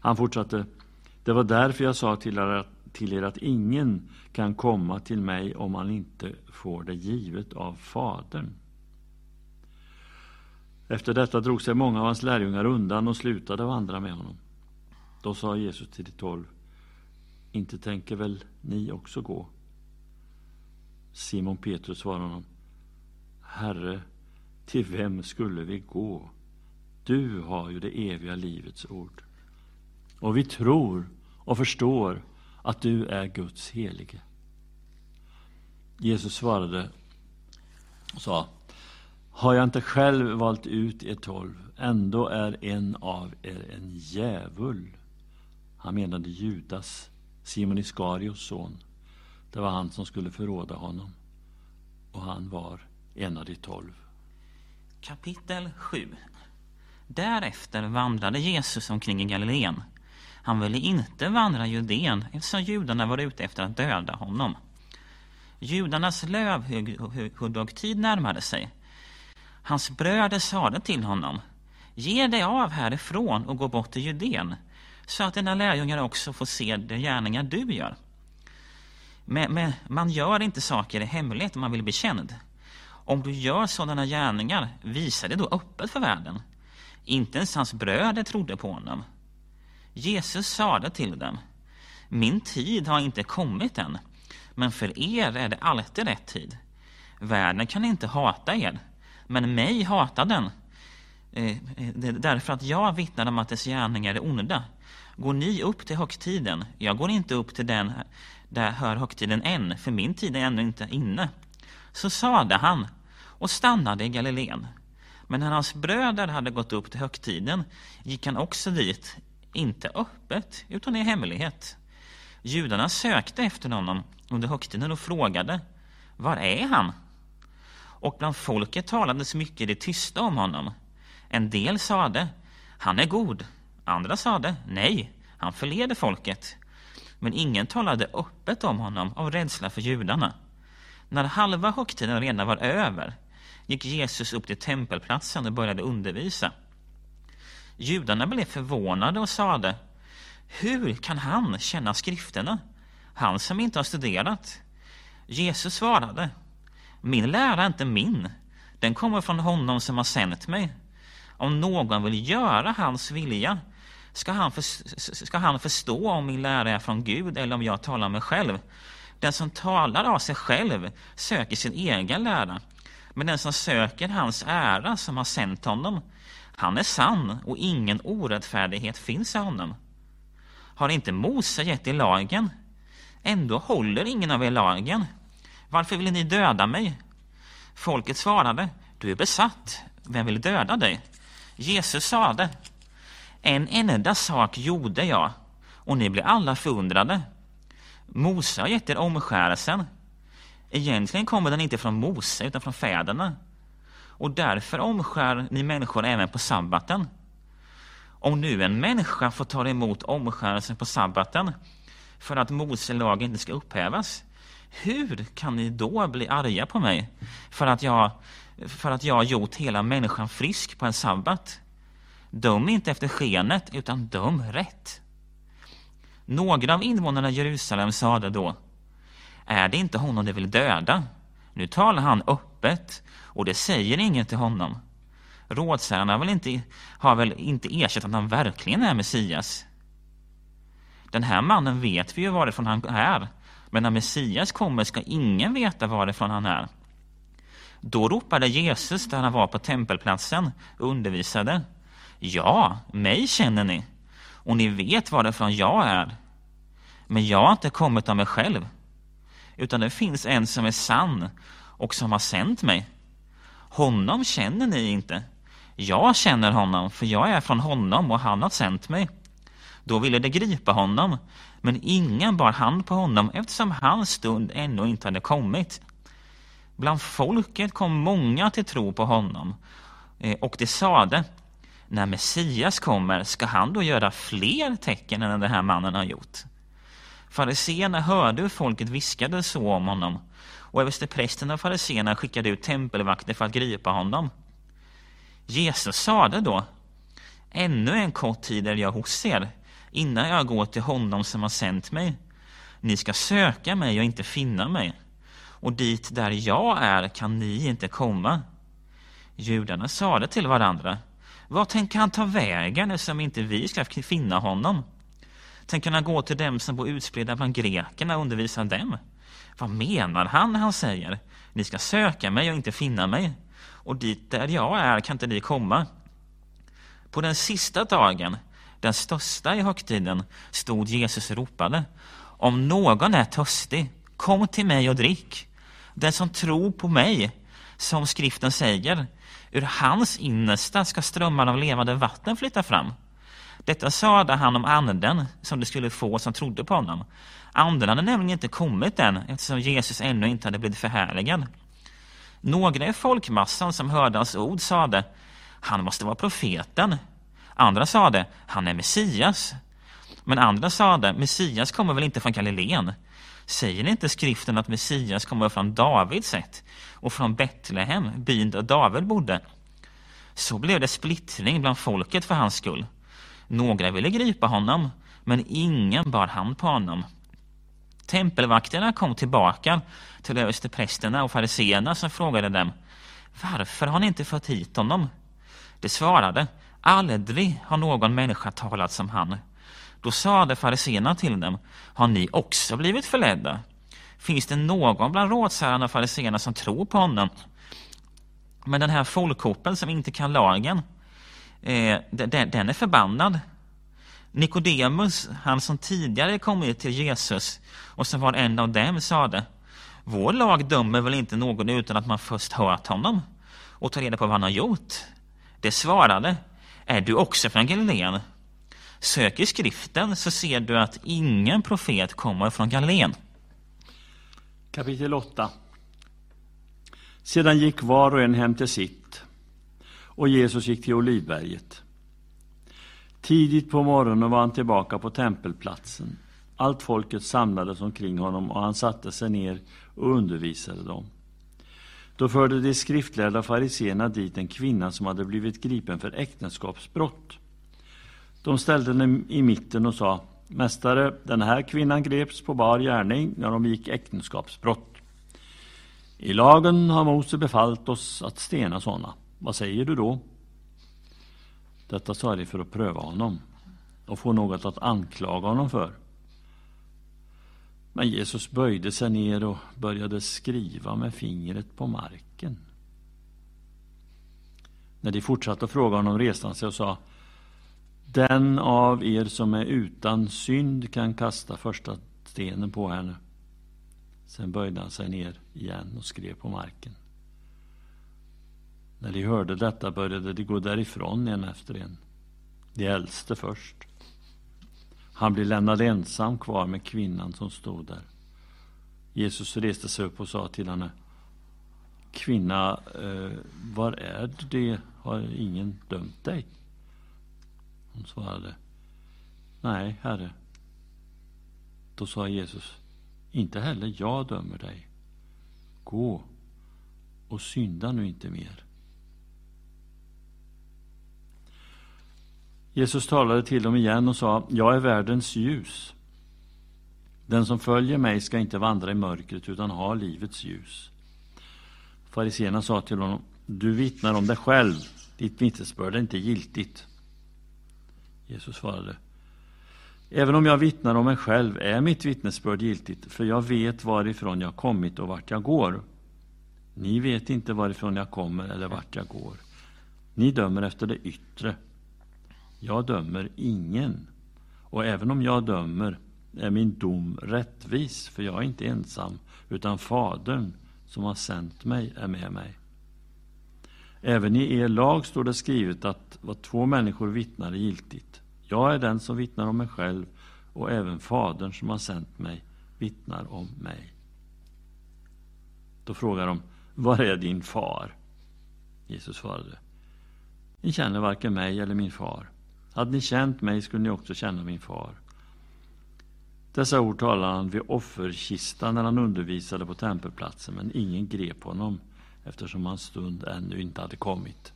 Han fortsatte, det var därför jag sa till er, att, till er att ingen kan komma till mig om han inte får det givet av Fadern. Efter detta drog sig många av hans lärjungar undan och slutade vandra med honom. Då sa Jesus till de tolv, inte tänker väl ni också gå? Simon Petrus svarade honom, Herre, till vem skulle vi gå? Du har ju det eviga livets ord. Och vi tror och förstår att du är Guds helige. Jesus svarade och sa Har jag inte själv valt ut er tolv, ändå är en av er en djävul. Han menade Judas, Simon Iskarios son. Det var han som skulle förråda honom. Och han var en av de tolv. Kapitel 7 Därefter vandrade Jesus omkring i Galileen. Han ville inte vandra Judeen eftersom judarna var ute efter att döda honom. Judarnas lövhuggdagtid närmade sig. Hans bröder sade till honom Ge dig av härifrån och gå bort till Judeen så att dina lärjungar också får se de gärningar du gör. Men, men, man gör inte saker i hemlighet om man vill bli känd. Om du gör sådana gärningar, visa det då öppet för världen. Inte ens hans bröder trodde på honom. Jesus sade till dem, min tid har inte kommit än, men för er är det alltid rätt tid. Världen kan inte hata er, men mig hatar den, eh, därför att jag vittnar om att dess gärningar är onda. Går ni upp till högtiden? Jag går inte upp till den där hör högtiden än, för min tid är ännu inte inne. Så sade han och stannade i Galileen. Men när hans bröder hade gått upp till högtiden gick han också dit, inte öppet, utan i hemlighet. Judarna sökte efter honom under högtiden och frågade, var är han? Och bland folket talades mycket i det tysta om honom. En del sade, han är god. Andra sade, nej, han förleder folket. Men ingen talade öppet om honom av rädsla för judarna. När halva högtiden redan var över gick Jesus upp till tempelplatsen och började undervisa. Judarna blev förvånade och sade Hur kan han känna skrifterna? Han som inte har studerat. Jesus svarade Min lära är inte min. Den kommer från honom som har sänt mig. Om någon vill göra hans vilja ska han, för, ska han förstå om min lära är från Gud eller om jag talar mig själv. Den som talar av sig själv söker sin egen lära. Men den som söker hans ära som har sänt honom, han är sann och ingen orättfärdighet finns i honom. Har inte Mose gett er lagen? Ändå håller ingen av er lagen. Varför vill ni döda mig? Folket svarade, du är besatt. Vem vill döda dig? Jesus sade, en enda sak gjorde jag, och ni blir alla förundrade. Mose har gett er omskärelsen. Egentligen kommer den inte från Mose, utan från fäderna. Och därför omskär ni människor även på sabbaten. Om nu en människa får ta emot omskärelsen på sabbaten för att Mose lag inte ska upphävas, hur kan ni då bli arga på mig för att jag, för att jag har gjort hela människan frisk på en sabbat? Döm inte efter skenet, utan döm rätt. Några av invånarna i Jerusalem sade då, är det inte honom de vill döda? Nu talar han öppet, och det säger ingen till honom. Rådsherrarna väl inte, har väl inte erkänt att han verkligen är Messias? Den här mannen vet vi ju varifrån han är, men när Messias kommer ska ingen veta varifrån han är. Då ropade Jesus där han var på tempelplatsen och undervisade. Ja, mig känner ni, och ni vet varifrån jag är. Men jag har inte kommit av mig själv, utan det finns en som är sann och som har sänt mig. Honom känner ni inte. Jag känner honom, för jag är från honom och han har sänt mig. Då ville de gripa honom, men ingen bar hand på honom eftersom hans stund ännu inte hade kommit. Bland folket kom många till tro på honom, eh, och de sade när Messias kommer, ska han då göra fler tecken än den här mannen har gjort? Fariséerna hörde hur folket viskade så om honom och översteprästen och fariséerna skickade ut tempelvakter för att gripa honom. Jesus sade då, ännu en kort tid är jag hos er, innan jag går till honom som har sänt mig. Ni ska söka mig och inte finna mig, och dit där jag är kan ni inte komma. Judarna sade till varandra, vad tänker han ta vägen eftersom inte vi ska finna honom? Tänker han gå till dem som bor utspridda bland grekerna och undervisa dem? Vad menar han när han säger ni ska söka mig och inte finna mig? Och dit där jag är kan inte ni komma. På den sista dagen, den största i högtiden, stod Jesus och ropade. Om någon är törstig, kom till mig och drick. Den som tror på mig, som skriften säger, Ur hans innersta ska strömmar av levande vatten flytta fram. Detta sade han om anden som det skulle få som trodde på honom. Anden hade nämligen inte kommit än eftersom Jesus ännu inte hade blivit förhärligad. Några i folkmassan som hörde hans ord sade han måste vara profeten. Andra sade han är Messias. Men andra sade Messias kommer väl inte från Galileen. Säger inte skriften att Messias kommer från Davids sätt? Och från Betlehem, byn där David bodde? Så blev det splittring bland folket för hans skull. Några ville gripa honom, men ingen bar hand på honom. Tempelvakterna kom tillbaka till översteprästerna och fariseerna som frågade dem Varför har ni inte fått hit honom? De svarade Aldrig har någon människa talat som han. Då sade fariseerna till dem Har ni också blivit förledda? Finns det någon bland rådsherrarna och fariséerna som tror på honom? Men den här folkhopen som inte kan lagen, eh, den, den är förbannad. Nikodemus, han som tidigare kommit till Jesus och som var en av dem, sade Vår lag dömer väl inte någon utan att man först hört honom och tar reda på vad han har gjort. Det svarade Är du också från Galileen? Sök i skriften så ser du att ingen profet kommer från Galileen. Kapitel 8 Sedan gick var och en hem till sitt och Jesus gick till Olivberget. Tidigt på morgonen var han tillbaka på tempelplatsen. Allt folket samlades omkring honom och han satte sig ner och undervisade dem. Då förde de skriftlärda fariseerna dit en kvinna som hade blivit gripen för äktenskapsbrott. De ställde henne i mitten och sa Mästare, den här kvinnan greps på bar gärning när de gick äktenskapsbrott. I lagen har Mose befallt oss att stena sådana. Vad säger du då? Detta sa de för att pröva honom och få något att anklaga honom för. Men Jesus böjde sig ner och började skriva med fingret på marken. När de fortsatte att fråga honom reste han sig och sa den av er som är utan synd kan kasta första stenen på henne. Sen böjde han sig ner igen och skrev på marken. När de hörde detta började de gå därifrån en efter en. De äldste först. Han blev lämnad ensam kvar med kvinnan som stod där. Jesus reste sig upp och sa till henne Kvinna, eh, var är det? Har ingen dömt dig? Hon svarade Nej, Herre. Då sa Jesus Inte heller jag dömer dig. Gå och synda nu inte mer. Jesus talade till dem igen och sa, jag är världens ljus. Den som följer mig ska inte vandra i mörkret utan ha livets ljus. Fariséerna sa till honom, du vittnar om dig själv, ditt vittnesbörd är inte giltigt. Jesus svarade, även om jag vittnar om mig själv är mitt vittnesbörd giltigt, för jag vet varifrån jag kommit och vart jag går. Ni vet inte varifrån jag kommer eller vart jag går. Ni dömer efter det yttre. Jag dömer ingen. Och även om jag dömer är min dom rättvis, för jag är inte ensam, utan Fadern som har sänt mig är med mig. Även i er lag står det skrivet att vad två människor vittnar är giltigt. Jag är den som vittnar om mig själv och även Fadern som har sänt mig vittnar om mig. Då frågar de, var är din far? Jesus svarade, ni känner varken mig eller min far. Hade ni känt mig skulle ni också känna min far. Dessa ord talade han vid offerkistan när han undervisade på tempelplatsen, men ingen grep honom eftersom hans stund ännu inte hade kommit.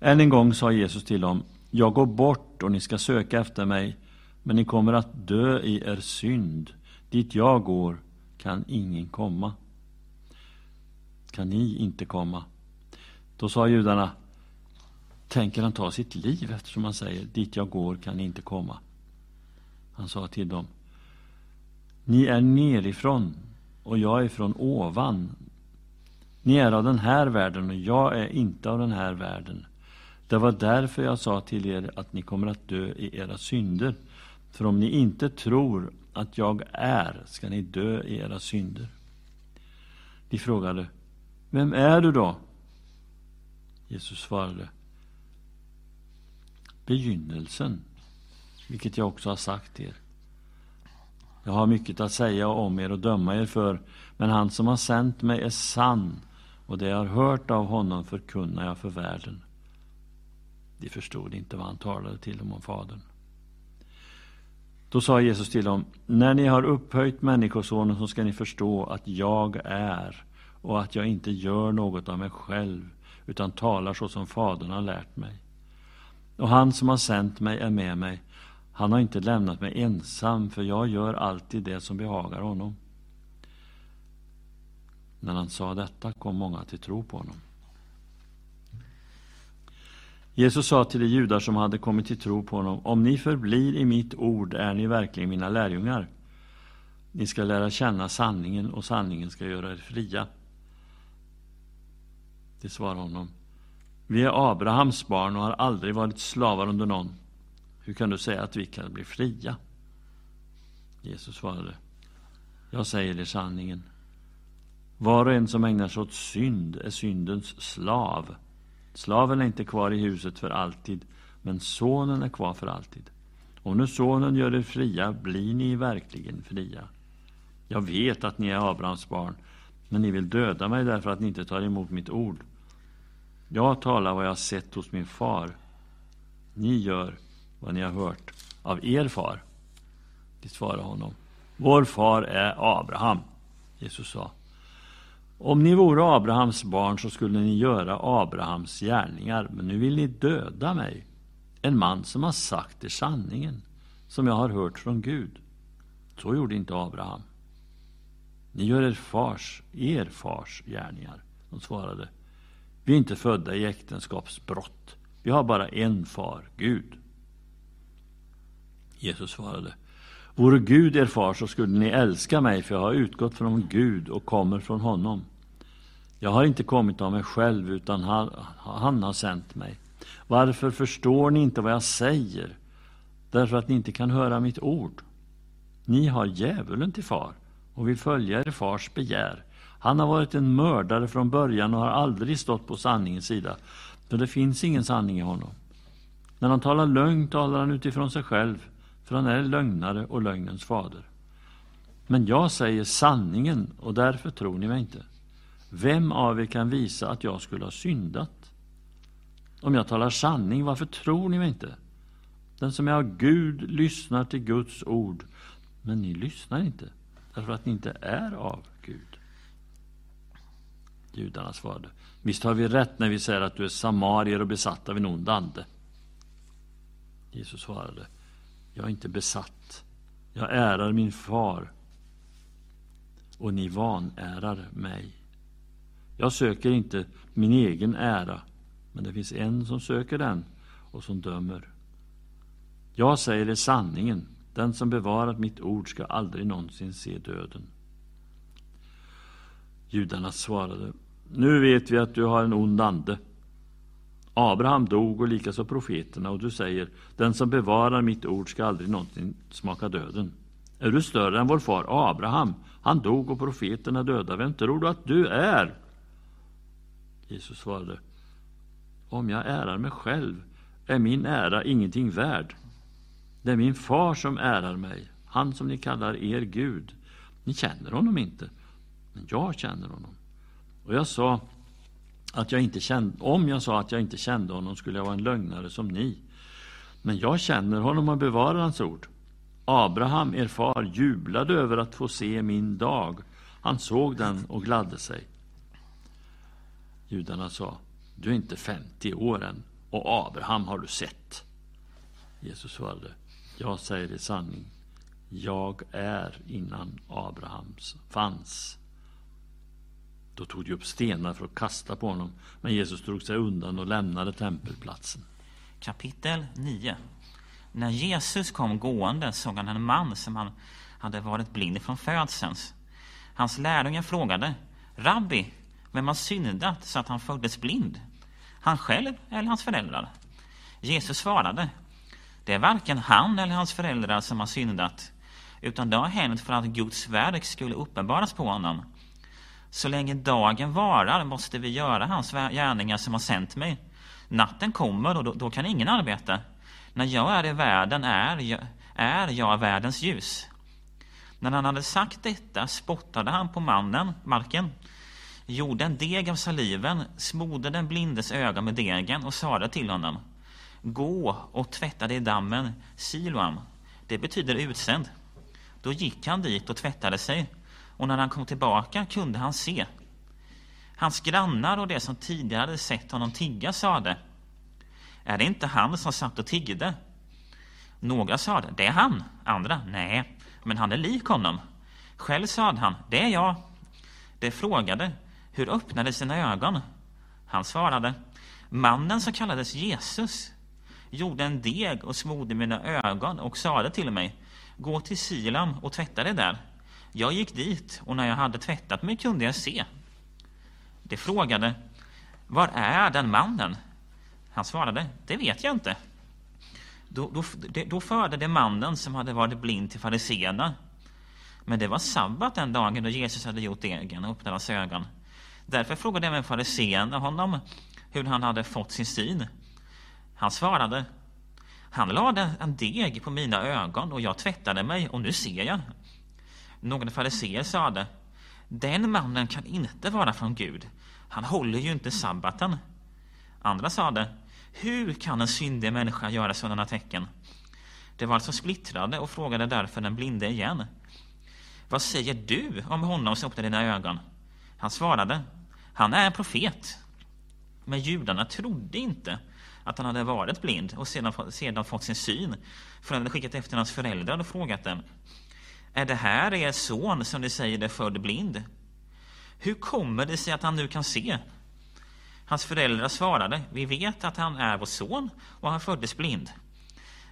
Än en gång sa Jesus till dem, jag går bort och ni ska söka efter mig, men ni kommer att dö i er synd. Dit jag går kan ingen komma. Kan ni inte komma? Då sa judarna, tänker han ta sitt liv eftersom han säger dit jag går kan ni inte komma. Han sa till dem Ni är nerifrån och jag är från ovan. Ni är av den här världen och jag är inte av den här världen. Det var därför jag sa till er att ni kommer att dö i era synder. För om ni inte tror att jag är ska ni dö i era synder. De frågade Vem är du då? Jesus svarade begynnelsen, vilket jag också har sagt er. Jag har mycket att säga om er och döma er för, men han som har sänt mig är sann, och det jag har hört av honom förkunnar jag för världen. De förstod inte vad han talade till dem om Fadern. Då sa Jesus till dem, när ni har upphöjt Människosonen så ska ni förstå att jag är och att jag inte gör något av mig själv utan talar så som Fadern har lärt mig. Och han som har sänt mig är med mig. Han har inte lämnat mig ensam, för jag gör alltid det som behagar honom. När han sa detta kom många till tro på honom. Jesus sa till de judar som hade kommit till tro på honom, om ni förblir i mitt ord är ni verkligen mina lärjungar. Ni ska lära känna sanningen och sanningen ska göra er fria. Det svarade honom, vi är Abrahams barn och har aldrig varit slavar under någon. Hur kan du säga att vi kan bli fria? Jesus svarade, jag säger er sanningen. Var och en som ägnar sig åt synd är syndens slav. Slaven är inte kvar i huset för alltid, men sonen är kvar för alltid. Om nu sonen gör er fria, blir ni verkligen fria. Jag vet att ni är Abrahams barn, men ni vill döda mig därför att ni inte tar emot mitt ord. Jag talar vad jag har sett hos min far. Ni gör vad ni har hört av er far. De svarade honom. Vår far är Abraham. Jesus sa. Om ni vore Abrahams barn så skulle ni göra Abrahams gärningar, men nu vill ni döda mig, en man som har sagt er sanningen, som jag har hört från Gud. Så gjorde inte Abraham. Ni gör er fars, er fars gärningar. De svarade, vi är inte födda i äktenskapsbrott. Vi har bara en far, Gud. Jesus svarade, Vore Gud er far så skulle ni älska mig, för jag har utgått från Gud och kommer från honom. Jag har inte kommit av mig själv, utan han, han har sänt mig. Varför förstår ni inte vad jag säger? Därför att ni inte kan höra mitt ord. Ni har djävulen till far och vill följa er fars begär. Han har varit en mördare från början och har aldrig stått på sanningens sida, för det finns ingen sanning i honom. När han talar lögn talar han utifrån sig själv, för han är lögnare och lögnens fader. Men jag säger sanningen, och därför tror ni mig inte. Vem av er kan visa att jag skulle ha syndat? Om jag talar sanning, varför tror ni mig inte? Den som är av Gud lyssnar till Guds ord, men ni lyssnar inte, därför att ni inte är av Gud. Judarna svarade, visst har vi rätt när vi säger att du är samarier och besatt av en ond ande. Jesus svarade, jag är inte besatt. Jag ärar min far och ni vanärar mig. Jag söker inte min egen ära, men det finns en som söker den och som dömer. Jag säger er sanningen, den som bevarat mitt ord ska aldrig någonsin se döden. Judarna svarade, nu vet vi att du har en ond ande. Abraham dog och likaså profeterna och du säger, den som bevarar mitt ord ska aldrig någonsin smaka döden. Är du större än vår far Abraham? Han dog och profeterna döda. Vem tror du att du är? Jesus svarade, om jag ärar mig själv är min ära ingenting värd. Det är min far som ärar mig, han som ni kallar er Gud. Ni känner honom inte, men jag känner honom. Och jag sa att jag inte kände, om jag sa att jag inte kände honom skulle jag vara en lögnare som ni. Men jag känner honom och bevarar hans ord. Abraham, er far, jublade över att få se min dag. Han såg den och gladde sig. Judarna sa, du är inte 50 år än och Abraham har du sett. Jesus svarade, jag säger i sanning, jag är innan Abrahams fanns. Då tog de upp stenar för att kasta på honom, men Jesus drog sig undan och lämnade tempelplatsen. Kapitel 9 När Jesus kom gående såg han en man som han hade varit blind från födseln Hans lärjungar frågade, Rabbi, vem har syndat så att han föddes blind? Han själv eller hans föräldrar? Jesus svarade, det är varken han eller hans föräldrar som har syndat, utan det har hänt för att Guds verk skulle uppenbaras på honom. Så länge dagen varar måste vi göra hans gärningar som har sänt mig. Natten kommer och då, då kan ingen arbeta. När jag är i världen är jag, är jag världens ljus. När han hade sagt detta spottade han på mannen, marken, gjorde en deg av saliven, smorde den blindes öga med degen och sade till honom Gå och tvätta dig i dammen Siloam. Det betyder utsänd. Då gick han dit och tvättade sig och när han kom tillbaka kunde han se. Hans grannar och de som tidigare hade sett honom tigga sade Är det inte han som satt och tiggde? Några sade Det är han. Andra Nej, men han är lik honom. Själv sade han Det är jag. De frågade Hur öppnade sina ögon? Han svarade Mannen som kallades Jesus gjorde en deg och smorde mina ögon och sade till mig Gå till Silam och tvätta dig där. Jag gick dit och när jag hade tvättat mig kunde jag se. De frågade Var är den mannen? Han svarade Det vet jag inte. Då, då, då förde de mannen som hade varit blind till fariséerna. Men det var sabbat den dagen då Jesus hade gjort degen och öppnat hans ögon. Därför frågade även fariséerna honom hur han hade fått sin syn. Han svarade Han lade en deg på mina ögon och jag tvättade mig och nu ser jag. Någon fariséer sade Den mannen kan inte vara från Gud. Han håller ju inte sabbaten. Andra sade Hur kan en syndig människa göra sådana tecken? De var alltså splittrade och frågade därför den blinde igen. Vad säger du om honom som öppnade dina ögon? Han svarade Han är en profet. Men judarna trodde inte att han hade varit blind och sedan, sedan fått sin syn. För han hade skickat efter hans föräldrar och frågat dem. Är det här er son som ni säger är född blind? Hur kommer det sig att han nu kan se? Hans föräldrar svarade. Vi vet att han är vår son och han föddes blind.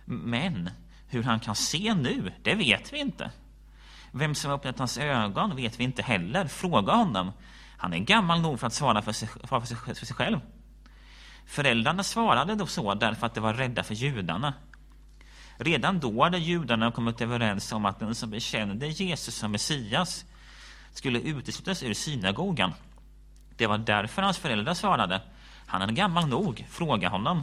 Men hur han kan se nu, det vet vi inte. Vem som har öppnat hans ögon vet vi inte heller. Fråga honom. Han är gammal nog för att svara för sig, för sig, för sig själv. Föräldrarna svarade då så därför att de var rädda för judarna. Redan då hade judarna kommit överens om att den som bekände Jesus som Messias skulle uteslutas ur synagogan. Det var därför hans föräldrar svarade Han är gammal nog, fråga honom.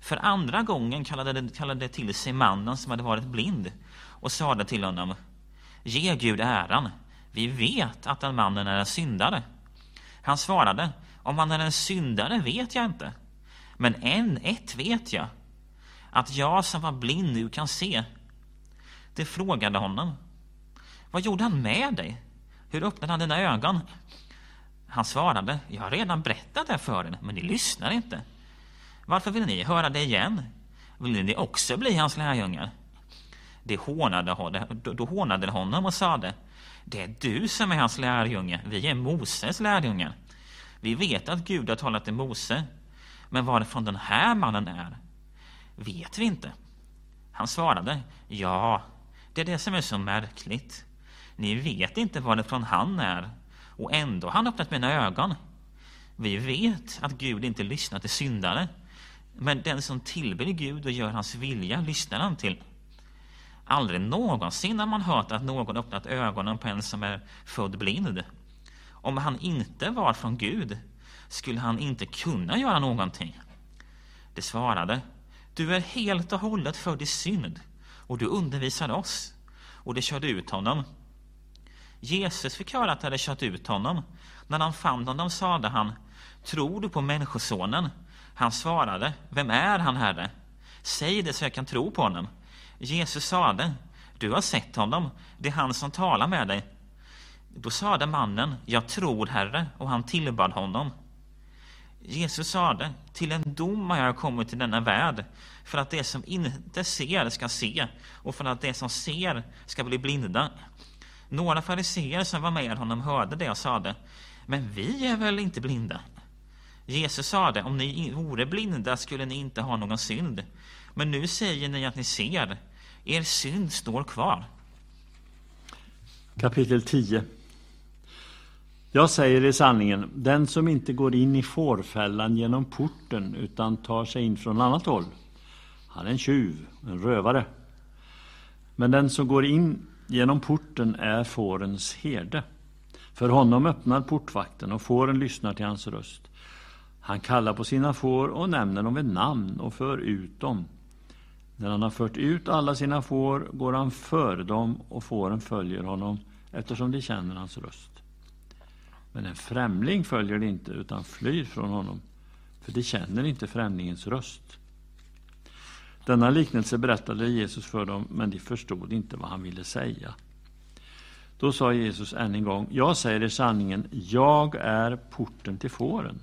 För andra gången kallade de, kallade till sig mannen som hade varit blind och sade till honom Ge Gud äran, vi vet att den mannen är en syndare. Han svarade om han är en syndare vet jag inte. Men en, ett vet jag. Att jag som var blind nu kan se. Det frågade honom. Vad gjorde han med dig? Hur öppnade han dina ögon? Han svarade. Jag har redan berättat det för er, men ni lyssnar inte. Varför vill ni höra det igen? Vill ni också bli hans lärjungar? Det hånade, då hånade honom och sade Det är du som är hans lärjunge, vi är Moses lärjungar. Vi vet att Gud har talat till Mose, men varifrån den här mannen är vet vi inte. Han svarade, ja, det är det som är så märkligt. Ni vet inte varifrån han är, och ändå har han öppnat mina ögon. Vi vet att Gud inte lyssnar till syndare, men den som tillber Gud och gör hans vilja lyssnar han till. Aldrig någonsin har man hört att någon öppnat ögonen på en som är född blind. Om han inte var från Gud skulle han inte kunna göra någonting. Det svarade, du är helt och hållet född i synd och du undervisar oss. Och det körde ut honom. Jesus fick höra att det hade kört ut honom. När han fann honom sade han, tror du på Människosonen? Han svarade, vem är han, Herre? Säg det så jag kan tro på honom. Jesus sade, du har sett honom, det är han som talar med dig. Då sade mannen, jag tror, Herre, och han tillbad honom. Jesus sade, till en dom har jag kommit till denna värld, för att det som inte ser ska se, och för att det som ser ska bli blinda. Några fariseer som var med honom hörde det och sade, men vi är väl inte blinda? Jesus sade, om ni vore blinda skulle ni inte ha någon synd. Men nu säger ni att ni ser, er synd står kvar. Kapitel 10 jag säger i sanningen, den som inte går in i fårfällan genom porten utan tar sig in från annat håll, han är en tjuv, en rövare. Men den som går in genom porten är fårens herde. För honom öppnar portvakten och fåren lyssnar till hans röst. Han kallar på sina får och nämner dem vid namn och för ut dem. När han har fört ut alla sina får går han före dem och fåren följer honom eftersom de känner hans röst. Men en främling följer de inte utan flyr från honom, för de känner inte främlingens röst. Denna liknelse berättade Jesus för dem, men de förstod inte vad han ville säga. Då sa Jesus än en gång, jag säger er sanningen, jag är porten till fåren.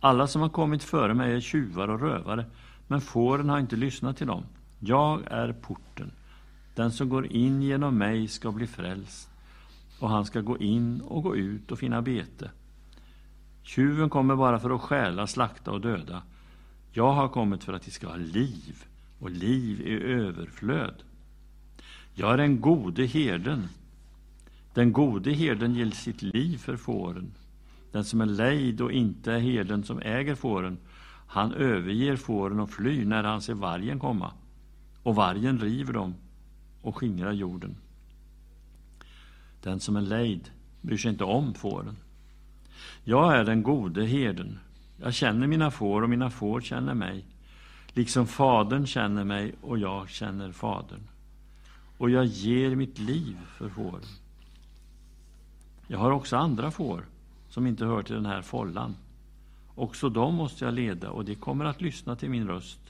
Alla som har kommit före mig är tjuvar och rövare, men fåren har inte lyssnat till dem. Jag är porten. Den som går in genom mig ska bli frälst, och han ska gå in och gå ut och finna bete. Tjuven kommer bara för att stjäla, slakta och döda. Jag har kommit för att de ska ha liv, och liv i överflöd. Jag är den gode herden. Den gode herden ger sitt liv för fåren. Den som är lejd och inte är herden som äger fåren, han överger fåren och flyr när han ser vargen komma. Och vargen river dem och skingrar jorden. Den som är lejd bryr sig inte om fåren. Jag är den gode herden. Jag känner mina får och mina får känner mig, liksom Fadern känner mig och jag känner Fadern. Och jag ger mitt liv för fåren. Jag har också andra får som inte hör till den här follan. Också dem måste jag leda och de kommer att lyssna till min röst.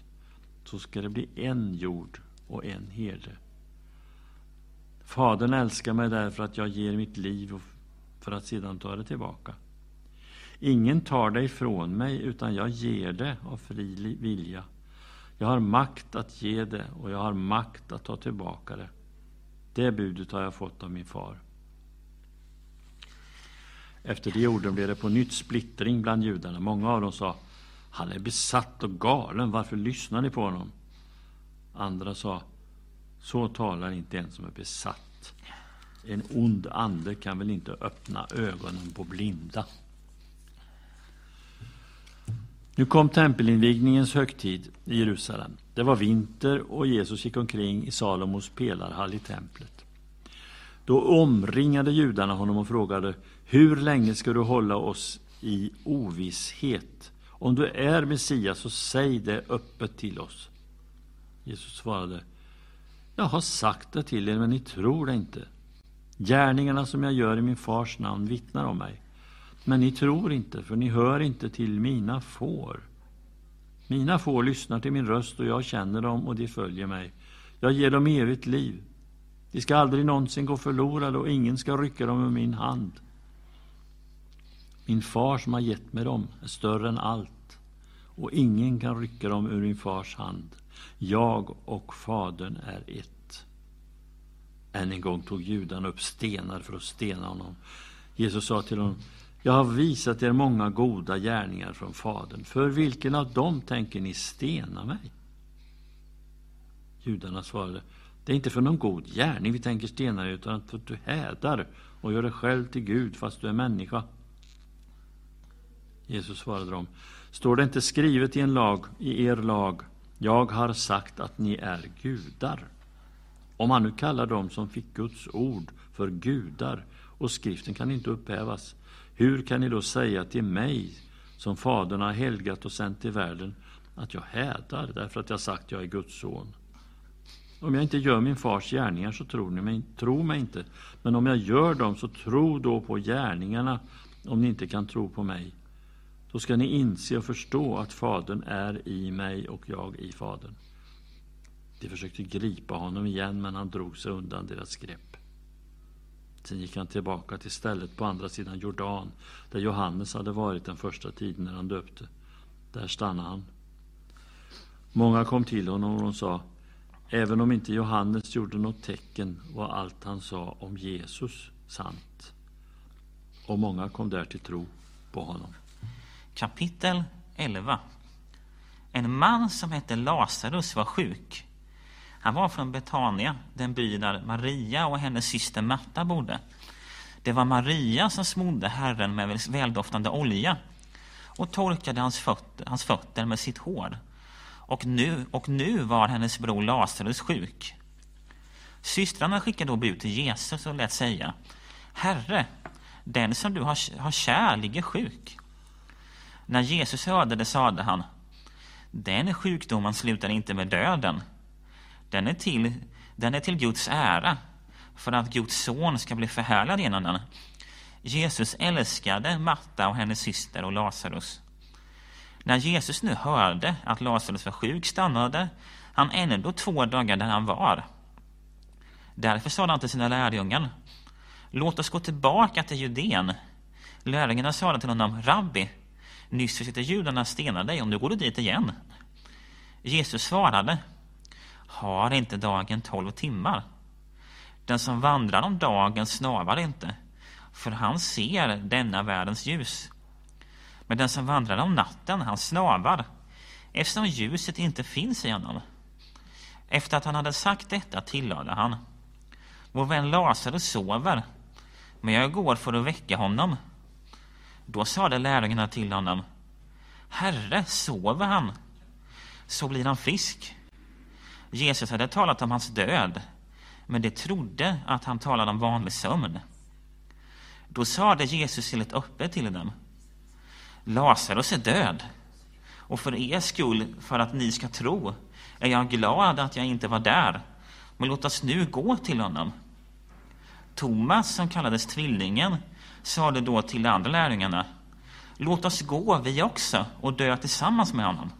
Så ska det bli en jord och en herde. Fadern älskar mig därför att jag ger mitt liv för att sedan ta det tillbaka. Ingen tar det ifrån mig, utan jag ger det av fri vilja. Jag har makt att ge det och jag har makt att ta tillbaka det. Det budet har jag fått av min far. Efter de orden blev det på nytt splittring bland judarna. Många av dem sa han är besatt och galen, varför lyssnar ni på honom? Andra sa så talar inte en som är besatt. En ond ande kan väl inte öppna ögonen på blinda. Nu kom tempelinvigningens högtid i Jerusalem. Det var vinter och Jesus gick omkring i Salomos pelarhall i templet. Då omringade judarna honom och frågade Hur länge ska du hålla oss i ovisshet? Om du är Messias, så säg det öppet till oss. Jesus svarade jag har sagt det till er, men ni tror det inte. Gärningarna som jag gör i min fars namn vittnar om mig. Men ni tror inte, för ni hör inte till mina får. Mina får lyssnar till min röst och jag känner dem och de följer mig. Jag ger dem evigt liv. De ska aldrig någonsin gå förlorade och ingen ska rycka dem ur min hand. Min far som har gett mig dem är större än allt och ingen kan rycka dem ur min fars hand. Jag och Fadern är ett. Än en gång tog judarna upp stenar för att stena honom. Jesus sa till honom jag har visat er många goda gärningar från Fadern. För vilken av dem tänker ni stena mig? Judarna svarade, det är inte för någon god gärning vi tänker stena dig, utan för att du hädar och gör dig själv till Gud fast du är människa. Jesus svarade dem, står det inte skrivet i en lag, i er lag, jag har sagt att ni är gudar. Om han nu kallar dem som fick Guds ord för gudar, och skriften kan inte upphävas, hur kan ni då säga till mig, som Fadern har helgat och sänt till världen, att jag hädar därför att jag sagt att jag är Guds son? Om jag inte gör min fars gärningar så tror ni mig, tro mig inte. Men om jag gör dem så tro då på gärningarna om ni inte kan tro på mig. Då ska ni inse och förstå att Fadern är i mig och jag i Fadern. De försökte gripa honom igen, men han drog sig undan deras grepp. Sen gick han tillbaka till stället på andra sidan Jordan, där Johannes hade varit den första tiden när han döpte. Där stannade han. Många kom till honom och de sa, även om inte Johannes gjorde något tecken var allt han sa om Jesus sant. Och många kom där till tro på honom. Kapitel 11 En man som hette Lazarus var sjuk. Han var från Betania, den by där Maria och hennes syster Marta bodde. Det var Maria som smorde Herren med väldoftande olja och torkade hans fötter, hans fötter med sitt hår. Och nu, och nu var hennes bror Lazarus sjuk. Systrarna skickade då bud till Jesus och lät säga Herre, den som du har, har kär ligger sjuk. När Jesus hörde det sade han Den sjukdomen slutar inte med döden. Den är till, den är till Guds ära, för att Guds son ska bli förhärligad genom den. Jesus älskade Marta och hennes syster och Lazarus. När Jesus nu hörde att Lazarus var sjuk stannade han ändå två dagar där han var. Därför sade han till sina lärjungar Låt oss gå tillbaka till Judeen. Lärjungarna sade till honom Rabbi, nyss försökte judarna stena dig, och nu går du dit igen. Jesus svarade Har inte dagen tolv timmar? Den som vandrar om dagen snavar inte, för han ser denna världens ljus. Men den som vandrar om natten, han snavar, eftersom ljuset inte finns i honom. Efter att han hade sagt detta tillade han, Vår vän Lazarus sover, men jag går för att väcka honom. Då sade lärjungarna till honom, Herre, sover han? Så blir han frisk. Jesus hade talat om hans död, men de trodde att han talade om vanlig sömn. Då sade Jesus helt öppet till dem, Lazarus är död, och för er skull, för att ni ska tro, är jag glad att jag inte var där, men låt oss nu gå till honom. Thomas, som kallades Tvillingen, sade då till de andra lärjungarna, låt oss gå vi också och dö tillsammans med honom.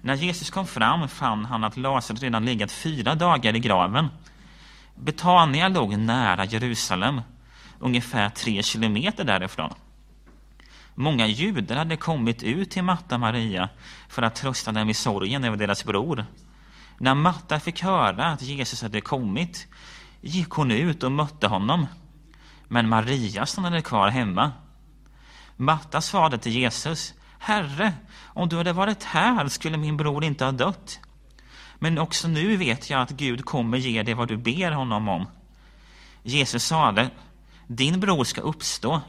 När Jesus kom fram fann han att Lazarus redan legat fyra dagar i graven. Betania låg nära Jerusalem, ungefär tre kilometer därifrån. Många judar hade kommit ut till Marta och Maria för att trösta dem i sorgen över deras bror. När Marta fick höra att Jesus hade kommit gick hon ut och mötte honom. Men Maria stannade kvar hemma. Marta svarade till Jesus, Herre, om du hade varit här skulle min bror inte ha dött. Men också nu vet jag att Gud kommer ge dig vad du ber honom om. Jesus sade, din bror ska uppstå.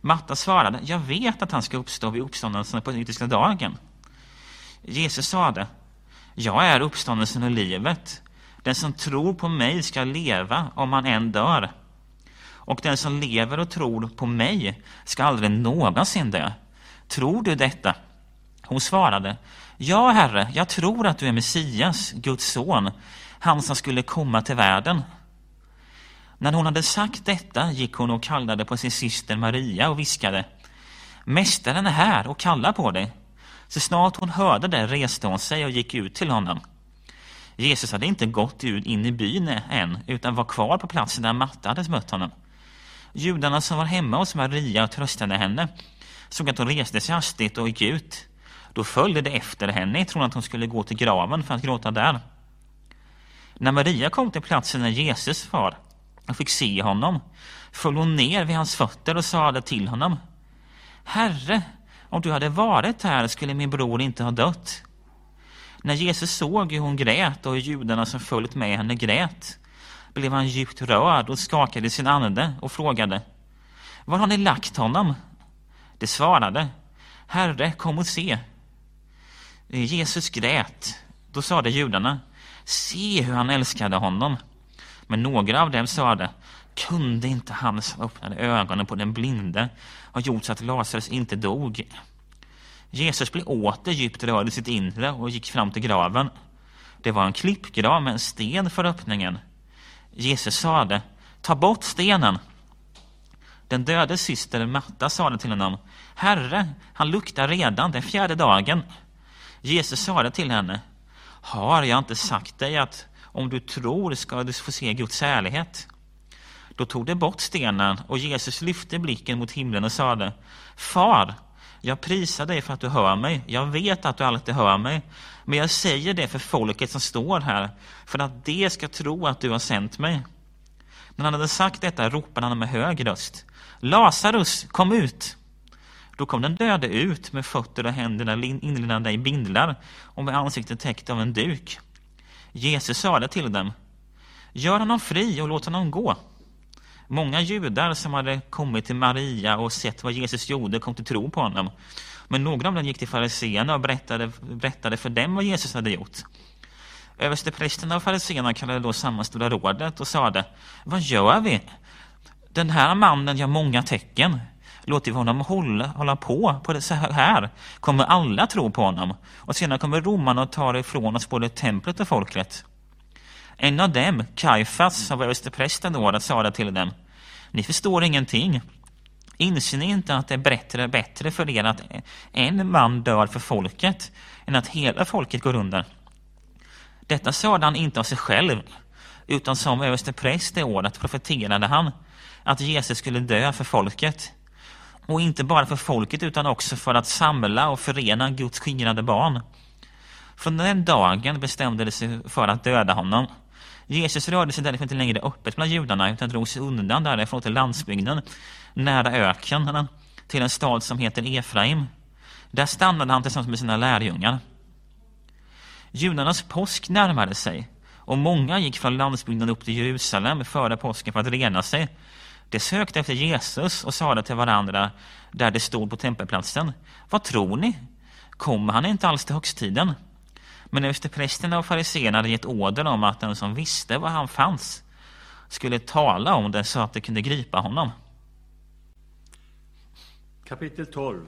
Marta svarade, jag vet att han ska uppstå vid uppståndelsen på den yttersta dagen. Jesus sade, jag är uppståndelsen och livet. Den som tror på mig ska leva om han än dör. Och den som lever och tror på mig ska aldrig någonsin dö. Tror du detta? Hon svarade, Ja, Herre, jag tror att du är Messias, Guds son, han som skulle komma till världen. När hon hade sagt detta gick hon och kallade på sin syster Maria och viskade, Mästaren är här och kallar på dig. Så snart hon hörde det reste hon sig och gick ut till honom. Jesus hade inte gått ut in i byn än, utan var kvar på platsen där Matta hade mött honom. Judarna som var hemma hos Maria och tröstade henne såg att hon reste sig hastigt och gick ut. Då följde de efter henne i tron att hon skulle gå till graven för att gråta där. När Maria kom till platsen där Jesus var och fick se honom föll hon ner vid hans fötter och sade till honom Herre, om du hade varit här skulle min bror inte ha dött. När Jesus såg hur hon grät och hur judarna som följt med henne grät blev han djupt rörd och skakade sin ande och frågade Var har ni lagt honom? De svarade Herre, kom och se. Eh, Jesus grät. Då sade judarna Se hur han älskade honom. Men några av dem sade Kunde inte han som öppnade ögonen på den blinde ha gjort så att Lazarus inte dog? Jesus blev åter djupt rörd i sitt inre och gick fram till graven. Det var en klippgrav med en sten för öppningen. Jesus sade, ta bort stenen. Den döde syster Matta sade till honom, Herre, han luktar redan, den fjärde dagen. Jesus sade till henne, har jag inte sagt dig att om du tror ska du få se Guds härlighet? Då tog de bort stenen och Jesus lyfte blicken mot himlen och sade, Far, jag prisar dig för att du hör mig. Jag vet att du alltid hör mig. Men jag säger det för folket som står här, för att de ska tro att du har sänt mig. När han hade sagt detta ropade han med hög röst. Lazarus, kom ut! Då kom den döde ut med fötter och händerna inlindade i bindlar och med ansiktet täckt av en duk. Jesus sade till dem. Gör honom fri och låt honom gå. Många judar som hade kommit till Maria och sett vad Jesus gjorde kom till tro på honom. Men några av dem gick till fariseerna och berättade, berättade för dem vad Jesus hade gjort. Översteprästerna och fariseerna kallade då samman Stora rådet och sade Vad gör vi? Den här mannen gör många tecken. Låter vi honom hålla, hålla på på det så här kommer alla tro på honom och sedan kommer romarna att ta ifrån oss både templet och folket. En av dem, Kajfas, som var översteprästen då, sa det till dem. Ni förstår ingenting. Inser ni inte att det är bättre, bättre för er att en man dör för folket än att hela folket går under? Detta sade han inte av sig själv, utan som överstepräst det året profeterade han att Jesus skulle dö för folket. Och inte bara för folket utan också för att samla och förena Guds skingrade barn. Från den dagen bestämde de sig för att döda honom. Jesus rörde sig därför liksom inte längre öppet bland judarna utan drog sig undan därifrån till landsbygden, nära öknen, till en stad som heter Efraim. Där stannade han tillsammans med sina lärjungar. Judarnas påsk närmade sig och många gick från landsbygden upp till Jerusalem före påsken för att rena sig. De sökte efter Jesus och sade till varandra där de stod på tempelplatsen. Vad tror ni? Kommer han inte alls till högstiden? Men översteprästerna och fariséerna hade gett order om att den som visste var han fanns skulle tala om det så att de kunde gripa honom. Kapitel 12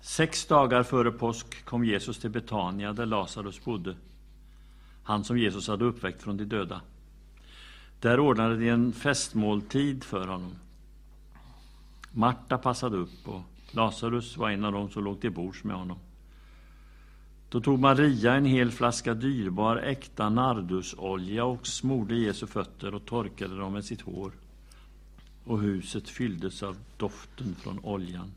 Sex dagar före påsk kom Jesus till Betania där Lazarus bodde, han som Jesus hade uppväckt från de döda. Där ordnade de en festmåltid för honom. Marta passade upp och Lazarus var en av dem som låg till bords med honom. Då tog Maria en hel flaska dyrbar äkta nardusolja och smorde Jesu fötter och torkade dem med sitt hår. Och huset fylldes av doften från oljan.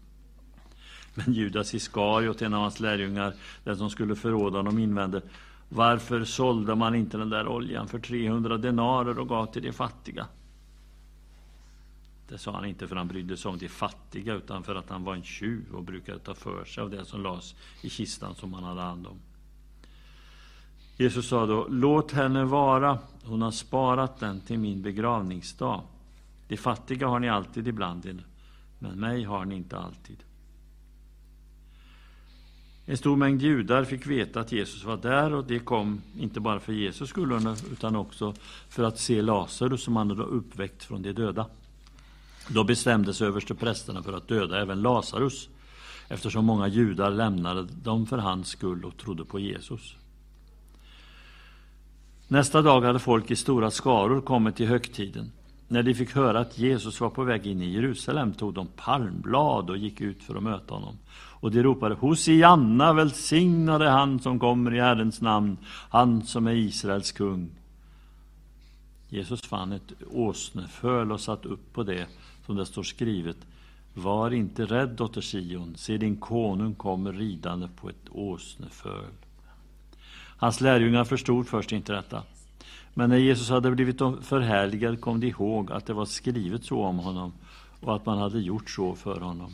Men Judas Iskariot, en av hans lärjungar, den som skulle förråda honom, invände Varför sålde man inte den där oljan för 300 denarer och gav till de fattiga? Det sa han inte för att han brydde sig om de fattiga utan för att han var en tjuv och brukade ta för sig av det som lades i kistan som han hade hand om. Jesus sa då, låt henne vara, hon har sparat den till min begravningsdag. De fattiga har ni alltid ibland er, men mig har ni inte alltid. En stor mängd judar fick veta att Jesus var där och det kom inte bara för Jesus skull utan också för att se Lazarus som han hade uppväckt från de döda. Då bestämde sig översteprästerna för att döda även Lazarus eftersom många judar lämnade dem för hans skull och trodde på Jesus. Nästa dag hade folk i stora skaror kommit till högtiden. När de fick höra att Jesus var på väg in i Jerusalem tog de palmblad och gick ut för att möta honom. Och de ropade Hosianna, välsignade han som kommer i Herrens namn, han som är Israels kung. Jesus fann ett åsneföl och satt upp på det som det står skrivet. Var inte rädd, dotter Sion, se din konung kommer ridande på ett åsneföl. Hans lärjungar förstod först inte detta. Men när Jesus hade blivit förhärligad kom de ihåg att det var skrivet så om honom och att man hade gjort så för honom.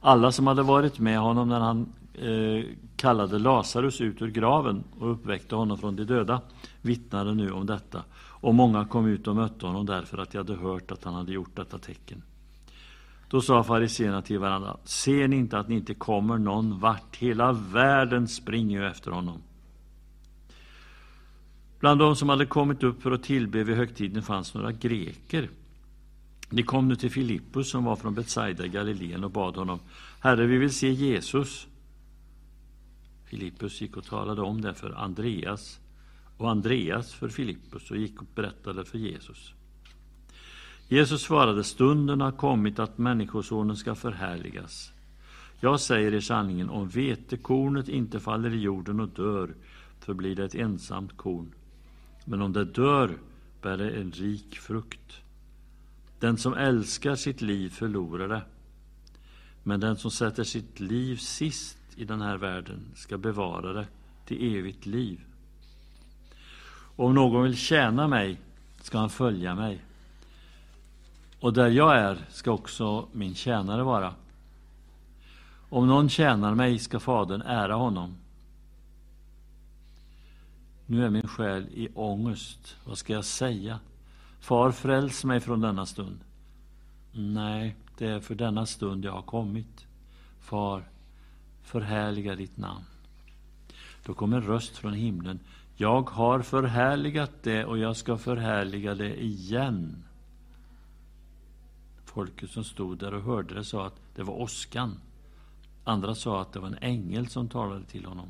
Alla som hade varit med honom när han eh, kallade Lazarus ut ur graven och uppväckte honom från de döda vittnade nu om detta och många kom ut och mötte honom därför att de hade hört att han hade gjort detta tecken. Då sa fariséerna till varandra, ser ni inte att ni inte kommer någon vart? Hela världen springer ju efter honom. Bland de som hade kommit upp för att tillbe vid högtiden fanns några greker. De kom nu till Filippus som var från Betsaida i Galileen och bad honom, Herre, vi vill se Jesus. Filippus gick och talade om det för Andreas och Andreas för Filippus och gick och berättade för Jesus. Jesus svarade, stunden har kommit att Människosonen ska förhärligas. Jag säger er sanningen, om vetekornet inte faller i jorden och dör, förblir det ett ensamt korn. Men om det dör, bär det en rik frukt. Den som älskar sitt liv förlorar det. Men den som sätter sitt liv sist i den här världen ska bevara det till evigt liv. Om någon vill tjäna mig ska han följa mig. Och där jag är ska också min tjänare vara. Om någon tjänar mig ska Fadern ära honom. Nu är min själ i ångest. Vad ska jag säga? Far, fräls mig från denna stund. Nej, det är för denna stund jag har kommit. Far, förhärliga ditt namn. Då kom en röst från himlen. Jag har förhärligat det och jag ska förhärliga det igen. Folket som stod där och hörde det sa att det var åskan. Andra sa att det var en ängel som talade till honom.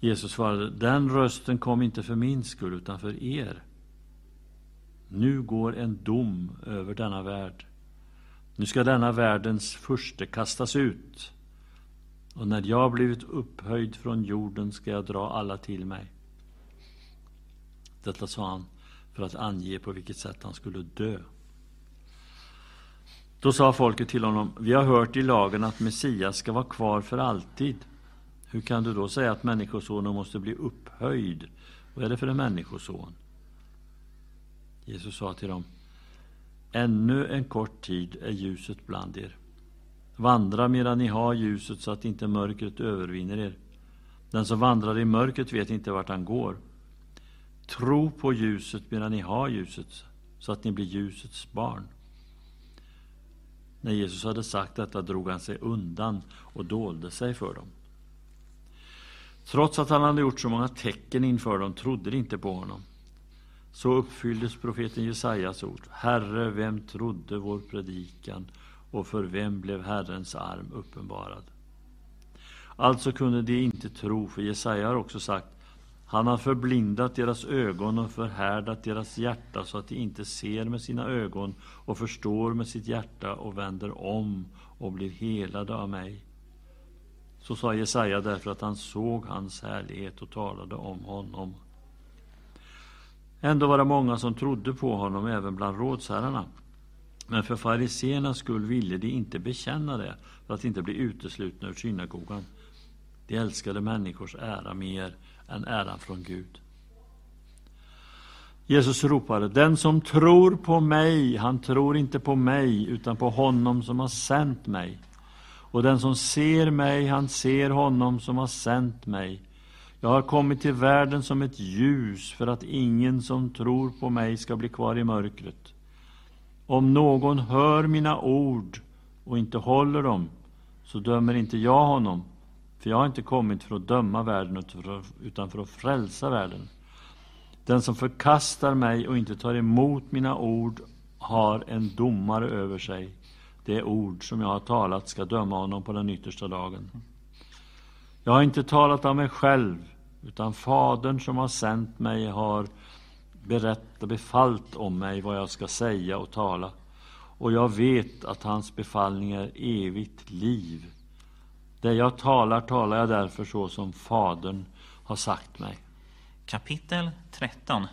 Jesus svarade, den rösten kom inte för min skull utan för er. Nu går en dom över denna värld. Nu ska denna världens furste kastas ut. Och när jag blivit upphöjd från jorden ska jag dra alla till mig. Detta sa han för att ange på vilket sätt han skulle dö. Då sa folket till honom, vi har hört i lagen att Messias ska vara kvar för alltid. Hur kan du då säga att Människosonen måste bli upphöjd? Vad är det för en människoson? Jesus sa till dem, ännu en kort tid är ljuset bland er. Vandra medan ni har ljuset så att inte mörkret övervinner er. Den som vandrar i mörkret vet inte vart han går. Tro på ljuset medan ni har ljuset, så att ni blir ljusets barn. När Jesus hade sagt detta drog han sig undan och dolde sig för dem. Trots att han hade gjort så många tecken inför dem trodde de inte på honom. Så uppfylldes profeten Jesajas ord. Herre, vem trodde vår predikan och för vem blev Herrens arm uppenbarad? Alltså kunde de inte tro, för Jesaja har också sagt han har förblindat deras ögon och förhärdat deras hjärta så att de inte ser med sina ögon och förstår med sitt hjärta och vänder om och blir helade av mig. Så sa Jesaja därför att han såg hans härlighet och talade om honom. Ändå var det många som trodde på honom även bland rådsherrarna. Men för fariseernas skull ville de inte bekänna det för att inte bli uteslutna ur synagogan. De älskade människors ära mer än äran från Gud. Jesus ropade, den som tror på mig, han tror inte på mig utan på honom som har sänt mig. Och den som ser mig, han ser honom som har sänt mig. Jag har kommit till världen som ett ljus för att ingen som tror på mig ska bli kvar i mörkret. Om någon hör mina ord och inte håller dem, så dömer inte jag honom, för jag har inte kommit för att döma världen utan för att frälsa världen. Den som förkastar mig och inte tar emot mina ord har en domare över sig. Det ord som jag har talat ska döma honom på den yttersta dagen. Jag har inte talat av mig själv, utan Fadern som har sänt mig har berätta, befallt om mig vad jag ska säga och tala. Och jag vet att hans befallning är evigt liv. Det jag talar, talar jag därför så som Fadern har sagt mig. Kapitel 13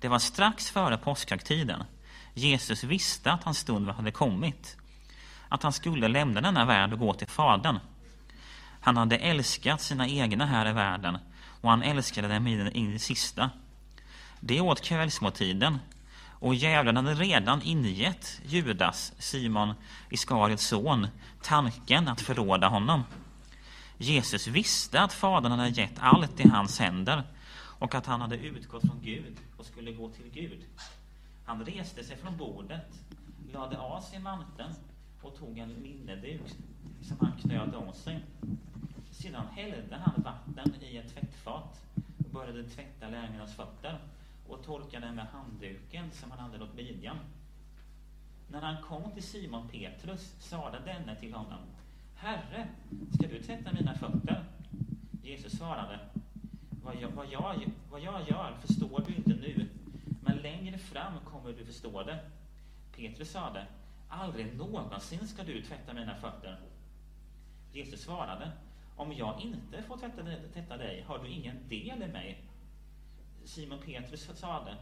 Det var strax före påskhögtiden. Jesus visste att hans stund hade kommit, att han skulle lämna denna värld och gå till Fadern. Han hade älskat sina egna här i världen och han älskade dem in i det sista. Det åt kvällsmåltiden och djävulen hade redan ingett Judas, Simon Iskariets son, tanken att förråda honom. Jesus visste att Fadern hade gett allt i hans händer och att han hade utgått från Gud och skulle gå till Gud. Han reste sig från bordet, lade av sig manteln och tog en linneduk som han knöt om sig. Sedan hällde han vatten i ett tvättfat och började tvätta lärjungarnas fötter och torkade med handduken som han hade åt midjan. När han kom till Simon Petrus sade denne till honom Herre, ska du tvätta mina fötter? Jesus svarade vad jag, vad, jag, vad jag gör förstår du inte nu, men längre fram kommer du förstå det. Petrus sade Aldrig någonsin ska du tvätta mina fötter. Jesus svarade Om jag inte får tvätta, tvätta dig har du ingen del i mig. Simon Petrus sade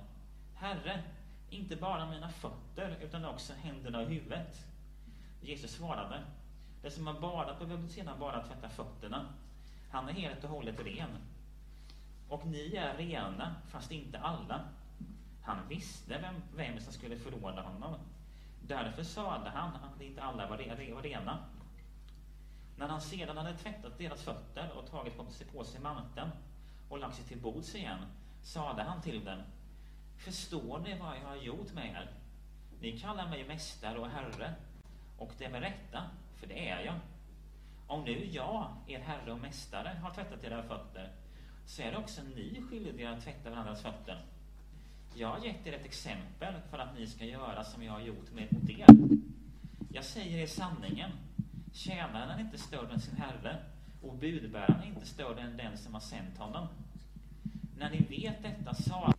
Herre, inte bara mina fötter utan också händerna och huvudet. Jesus svarade Den som har badat behöver sedan bara tvätta fötterna. Han är helt och hållet ren. Och ni är rena, fast inte alla. Han visste vem, vem som skulle förråda honom. Därför sade han att inte alla var, var rena. När han sedan hade tvättat deras fötter och tagit på sig, på sig manteln och lagt sig till bords igen sade han till dem Förstår ni vad jag har gjort med er? Ni kallar mig mästare och herre och det är med rätta, för det är jag. Om nu jag, er herre och mästare, har tvättat era fötter så är det också ni skyldiga att tvätta varandras fötter. Jag har gett er ett exempel för att ni ska göra som jag har gjort med er. Jag säger er sanningen. Tjänaren är inte större än sin herre och budbäraren är inte större än den som har sänt honom. När ni vet detta sa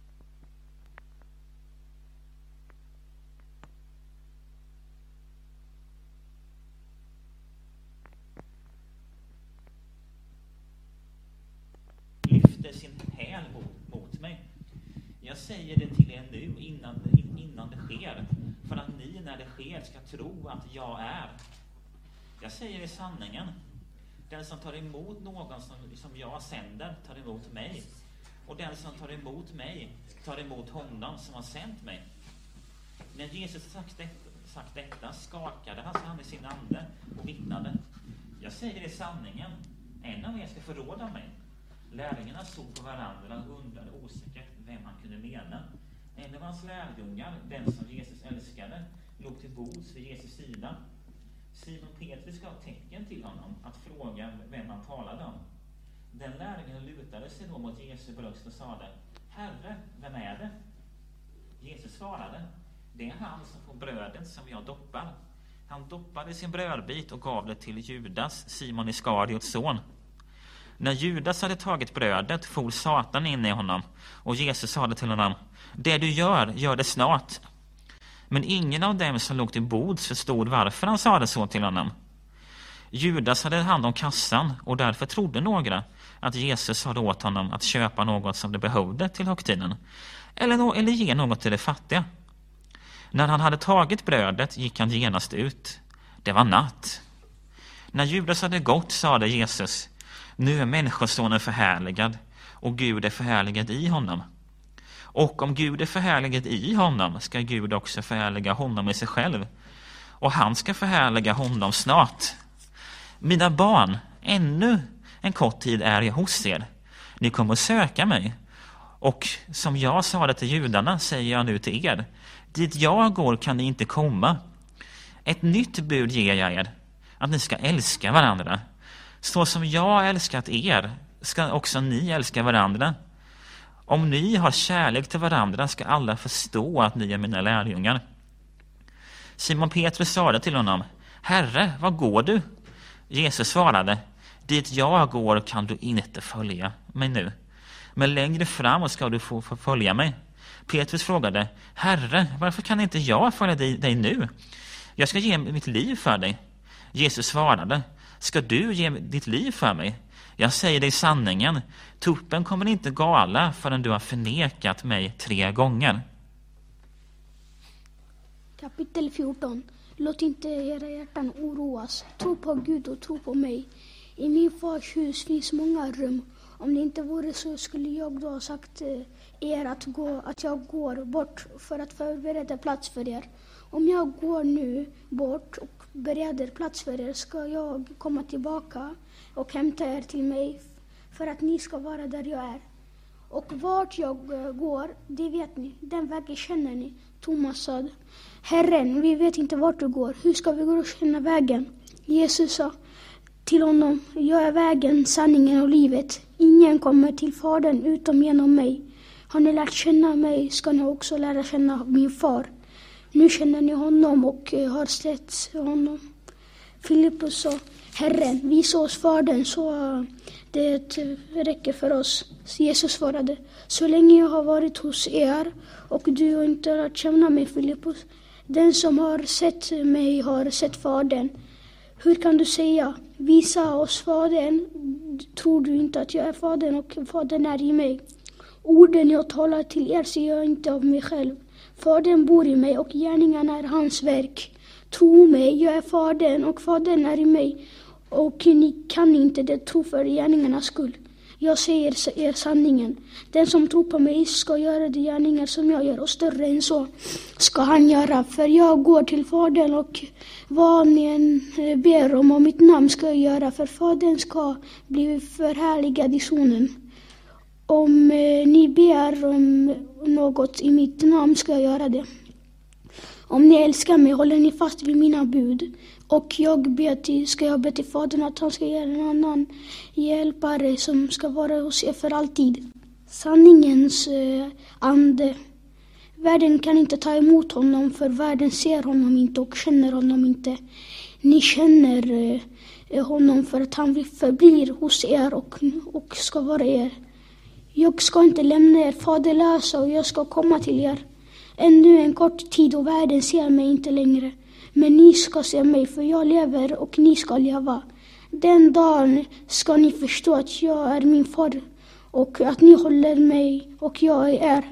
lyfter sin häl mot, mot mig. Jag säger det till er nu innan, innan det sker, för att ni när det sker ska tro att jag är. Jag säger i sanningen. Den som tar emot någon som, som jag sänder tar emot mig. Och den som tar emot mig tar emot honom som har sänt mig. När Jesus sagt detta, sagt detta skakade han i sin ande och vittnade. Jag säger er sanningen. En av er ska förråda mig. Lärjungarna såg på varandra och undrade osäkert vem han kunde mena. En av hans lärjungar, den som Jesus älskade, låg till bords vid Jesus sida. Simon Petrus gav tecken till honom att fråga vem han talade om. Den lärjungen lutade sig då mot Jesu bröst och sade Herre, vem är det? Jesus svarade Det är han som får brödet som jag doppar. Han doppade sin brödbit och gav det till Judas, Simon Iskariots son. När Judas hade tagit brödet for Satan in i honom och Jesus sade till honom Det du gör, gör det snart. Men ingen av dem som låg till bords förstod varför han sade så till honom. Judas hade hand om kassan och därför trodde några att Jesus sade åt honom att köpa något som de behövde till högtiden eller, eller ge något till de fattiga. När han hade tagit brödet gick han genast ut. Det var natt. När Judas hade gått sade Jesus nu är Människosonen förhärligad och Gud är förhärligad i honom. Och om Gud är förhärligad i honom ska Gud också förhärliga honom i sig själv. Och han ska förhärliga honom snart. Mina barn, ännu en kort tid är jag hos er. Ni kommer att söka mig. Och som jag sa det till judarna säger jag nu till er. Dit jag går kan ni inte komma. Ett nytt bud ger jag er. Att ni ska älska varandra. Så som jag älskat er ska också ni älska varandra. Om ni har kärlek till varandra ska alla förstå att ni är mina lärjungar. Simon Petrus sade till honom, Herre, var går du? Jesus svarade, dit jag går kan du inte följa mig nu. Men längre fram ska du få följa mig. Petrus frågade, Herre, varför kan inte jag följa dig, dig nu? Jag ska ge mitt liv för dig. Jesus svarade, ska du ge ditt liv för mig? Jag säger dig sanningen, tuppen kommer inte gala förrän du har förnekat mig tre gånger. Kapitel 14 Låt inte era hjärtan oroas. Tro på Gud och tro på mig. I min fars hus finns många rum. Om det inte vore så skulle jag då ha sagt eh, er att, gå, att jag går bort för att förbereda plats för er. Om jag går nu bort och bereder plats för er ska jag komma tillbaka och hämta er till mig för att ni ska vara där jag är. Och vart jag eh, går, det vet ni. Den vägen känner ni. Thomas sa, Herren, vi vet inte vart du går. Hur ska vi gå och känna vägen? Jesus sa till honom, jag är vägen, sanningen och livet. Ingen kommer till Fadern utom genom mig. Har ni lärt känna mig ska ni också lära känna min far. Nu känner ni honom och eh, har sett honom. Filippus sa, Herren, visa oss Fadern så eh, det räcker för oss. Jesus svarade, så länge jag har varit hos er och du inte har lärt känna mig, Filippus, den som har sett mig har sett Fadern. Hur kan du säga, visa oss Fadern? Tror du inte att jag är Fadern och Fadern är i mig? Orden jag talar till er ser jag inte av mig själv. Fadern bor i mig och gärningarna är hans verk. Tro mig, jag är Fadern och Fadern är i mig. Och ni kan inte det tro för gärningarnas skull. Jag säger er sanningen. Den som tror på mig ska göra de gärningar som jag gör och större än så ska han göra. För jag går till Fadern och vad ni än eh, ber om och mitt namn ska jag göra. För Fadern ska bli förhärligad i sonen. Om eh, ni ber om något i mitt namn ska jag göra det. Om ni älskar mig håller ni fast vid mina bud. Och jag ber till, ska jag be till Fadern att han ska ge en annan hjälpare som ska vara hos er för alltid. Sanningens eh, ande. Världen kan inte ta emot honom för världen ser honom inte och känner honom inte. Ni känner eh, honom för att han förblir hos er och, och ska vara er. Jag ska inte lämna er faderlösa och jag ska komma till er. Ännu en kort tid och världen ser mig inte längre. Men ni ska se mig, för jag lever och ni ska leva. Den dagen ska ni förstå att jag är min far och att ni håller mig och jag är er.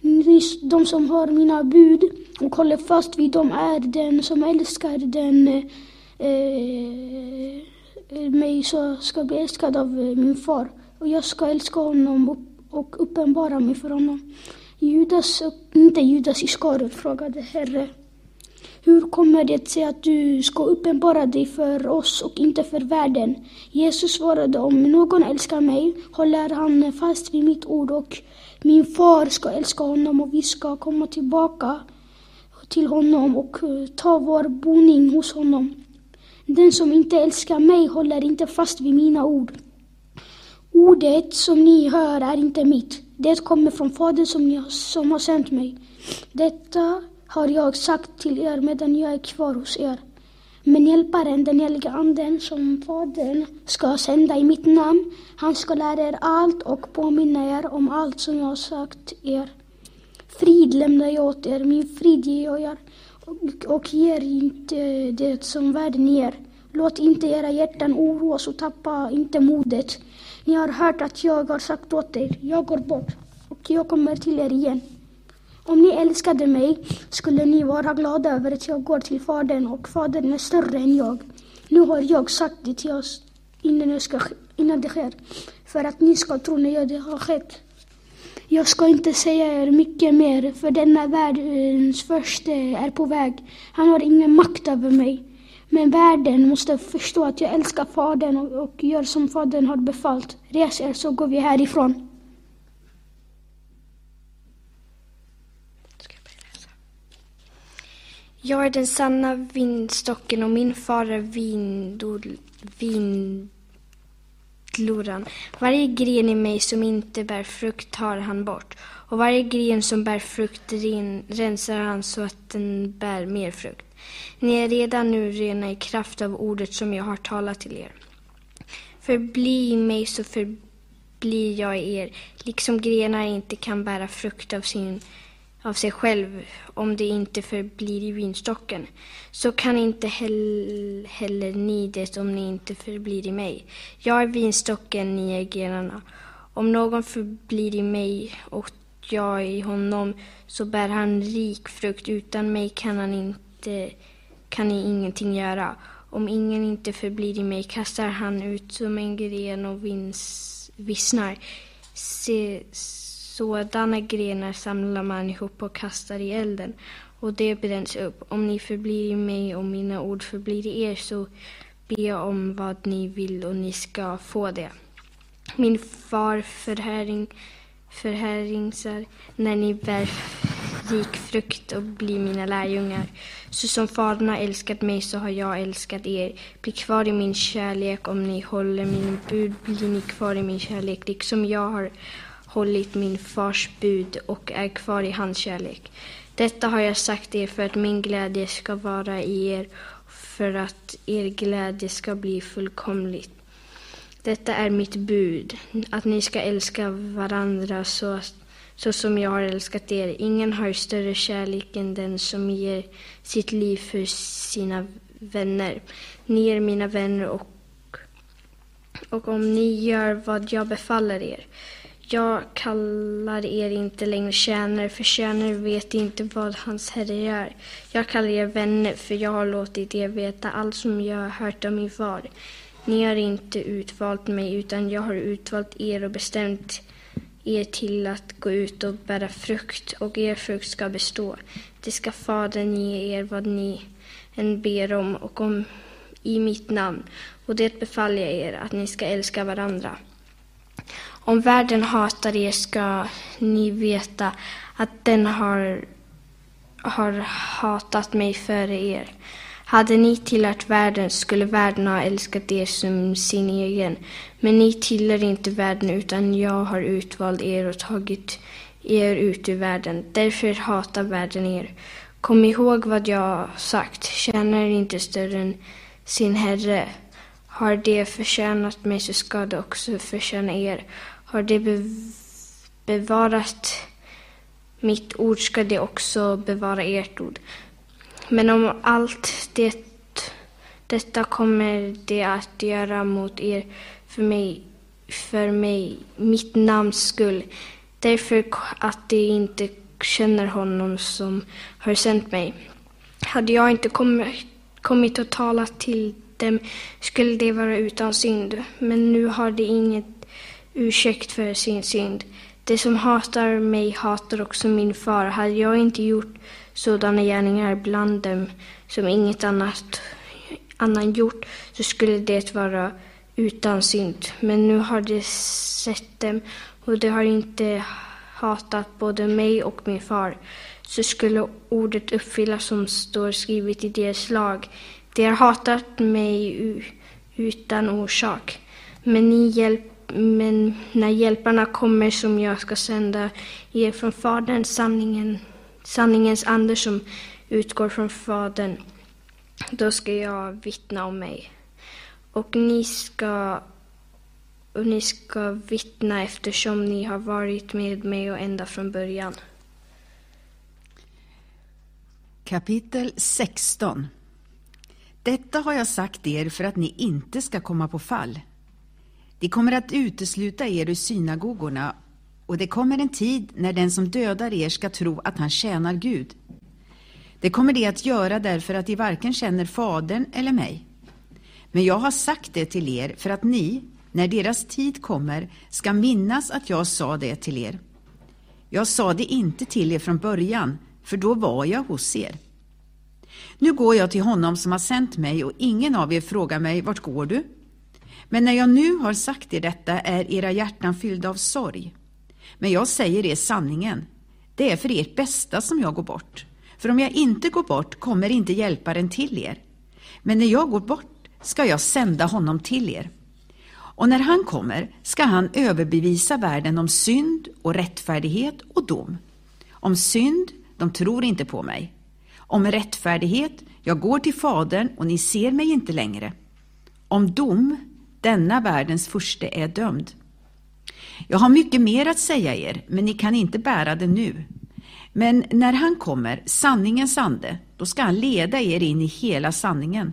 Ni, de som har mina bud och håller fast vid dem är den som älskar den eh, eh mig så ska bli älskad av eh, min far och jag ska älska honom och uppenbara mig för honom. Judas, inte Judas Iskariot, frågade Herre. Hur kommer det sig att du ska uppenbara dig för oss och inte för världen? Jesus svarade, om någon älskar mig håller han fast vid mitt ord och min far ska älska honom och vi ska komma tillbaka till honom och ta vår boning hos honom. Den som inte älskar mig håller inte fast vid mina ord. Ordet som ni hör är inte mitt. Det kommer från Fadern som, jag, som har sänt mig. Detta har jag sagt till er medan jag är kvar hos er. Men Hjälparen, den helige Anden, som Fadern ska sända i mitt namn, han ska lära er allt och påminna er om allt som jag har sagt er. Frid lämnar jag åt er, min frid ger jag er och, och ger inte det som världen ger. Låt inte era hjärtan oroas och tappa inte modet. Ni har hört att jag har sagt åt er, jag går bort och jag kommer till er igen. Om ni älskade mig skulle ni vara glada över att jag går till Fadern och Fadern är större än jag. Nu har jag sagt det till oss innan, jag ska, innan det sker, för att ni ska tro när det har skett. Jag ska inte säga er mycket mer, för denna världens första är på väg. Han har ingen makt över mig. Men världen måste förstå att jag älskar Fadern och, och gör som Fadern har befallt. Res er så går vi härifrån. Jag är den sanna vindstocken och min far är vindloran. Varje gren i mig som inte bär frukt tar han bort och varje gren som bär frukt rensar han så att den bär mer frukt. Ni är redan nu rena i kraft av ordet som jag har talat till er. Förbli i mig så förblir jag i er, liksom grenar inte kan bära frukt av sin av sig själv om det inte förblir i vinstocken. Så kan inte heller, heller ni det om ni inte förblir i mig. Jag är vinstocken, ni är grenarna. Om någon förblir i mig och jag i honom så bär han rik frukt. Utan mig kan, han inte, kan ni ingenting göra. Om ingen inte förblir i mig kastar han ut som en gren och vins, vissnar. Se, sådana grenar samlar man ihop och kastar i elden och det bränns upp. Om ni förblir i mig och mina ord förblir i er så be om vad ni vill och ni ska få det. Min far förhäring, förhäringsar när ni bär rik frukt och blir mina lärjungar. Så som Fadern har älskat mig så har jag älskat er. Bli kvar i min kärlek. Om ni håller min bud blir ni kvar i min kärlek, liksom jag har hållit min fars bud och är kvar i hans kärlek. Detta har jag sagt er för att min glädje ska vara i er, för att er glädje ska bli fullkomlig. Detta är mitt bud, att ni ska älska varandra så, så som jag har älskat er. Ingen har större kärlek än den som ger sitt liv för sina vänner. Ni är mina vänner och, och om ni gör vad jag befaller er. Jag kallar er inte längre tjänare, för tjänare vet inte vad hans herre gör. Jag kallar er vänner, för jag har låtit er veta allt som jag har hört av min far. Ni har inte utvalt mig, utan jag har utvalt er och bestämt er till att gå ut och bära frukt, och er frukt ska bestå. Det ska Fadern ge er vad ni än ber om, och om i mitt namn. Och det befaller jag er, att ni ska älska varandra. Om världen hatar er ska ni veta att den har, har hatat mig före er. Hade ni tillhört världen skulle världen ha älskat er som sin egen. Men ni tillhör inte världen utan jag har utvalt er och tagit er ut ur världen. Därför hatar världen er. Kom ihåg vad jag har sagt. Tjänar inte större än sin herre. Har det förtjänat mig så ska det också förtjäna er. Har det bevarat mitt ord ska det också bevara ert ord. Men om allt det, detta kommer det att göra mot er för mig, för mig, mitt namns skull. Därför att de inte känner honom som har sänt mig. Hade jag inte kommit, kommit och talat till dem skulle de vara utan synd, men nu har de inget ursäkt för sin synd. De som hatar mig hatar också min far. Hade jag inte gjort sådana gärningar bland dem som inget annat annan gjort så skulle det vara utan synd. Men nu har de sett dem och de har inte hatat både mig och min far. Så skulle ordet uppfyllas som står skrivet i deras lag. De har hatat mig utan orsak. Men ni hjälp men när hjälparna kommer som jag ska sända ger från Fadern, sanningen, sanningens ande som utgår från Fadern, då ska jag vittna om mig. Och ni ska, och ni ska vittna eftersom ni har varit med mig och ända från början. Kapitel 16 Detta har jag sagt er för att ni inte ska komma på fall. De kommer att utesluta er ur synagogorna och det kommer en tid när den som dödar er ska tro att han tjänar Gud. Det kommer de att göra därför att de varken känner Fadern eller mig. Men jag har sagt det till er för att ni, när deras tid kommer, ska minnas att jag sa det till er. Jag sa det inte till er från början, för då var jag hos er. Nu går jag till honom som har sänt mig och ingen av er frågar mig, vart går du? Men när jag nu har sagt er detta är era hjärtan fyllda av sorg. Men jag säger er sanningen. Det är för ert bästa som jag går bort. För om jag inte går bort kommer inte hjälparen till er. Men när jag går bort ska jag sända honom till er. Och när han kommer ska han överbevisa världen om synd och rättfärdighet och dom. Om synd, de tror inte på mig. Om rättfärdighet, jag går till Fadern och ni ser mig inte längre. Om dom, denna världens furste är dömd. Jag har mycket mer att säga er, men ni kan inte bära det nu. Men när han kommer, sanningens ande, då ska han leda er in i hela sanningen.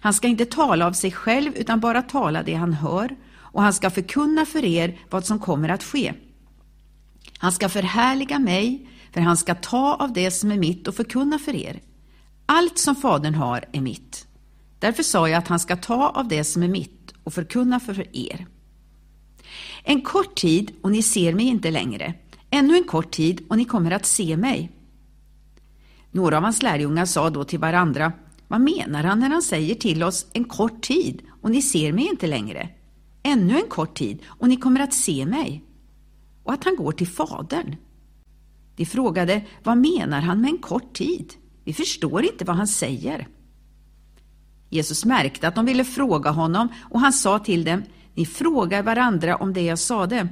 Han ska inte tala av sig själv, utan bara tala det han hör, och han ska förkunna för er vad som kommer att ske. Han ska förhärliga mig, för han ska ta av det som är mitt och förkunna för er. Allt som Fadern har är mitt. Därför sa jag att han ska ta av det som är mitt och förkunna för er. En kort tid och ni ser mig inte längre. Ännu en kort tid och ni kommer att se mig. Några av hans lärjungar sa då till varandra, vad menar han när han säger till oss en kort tid och ni ser mig inte längre? Ännu en kort tid och ni kommer att se mig. Och att han går till Fadern. De frågade, vad menar han med en kort tid? Vi förstår inte vad han säger. Jesus märkte att de ville fråga honom och han sa till dem, ni frågar varandra om det jag sade.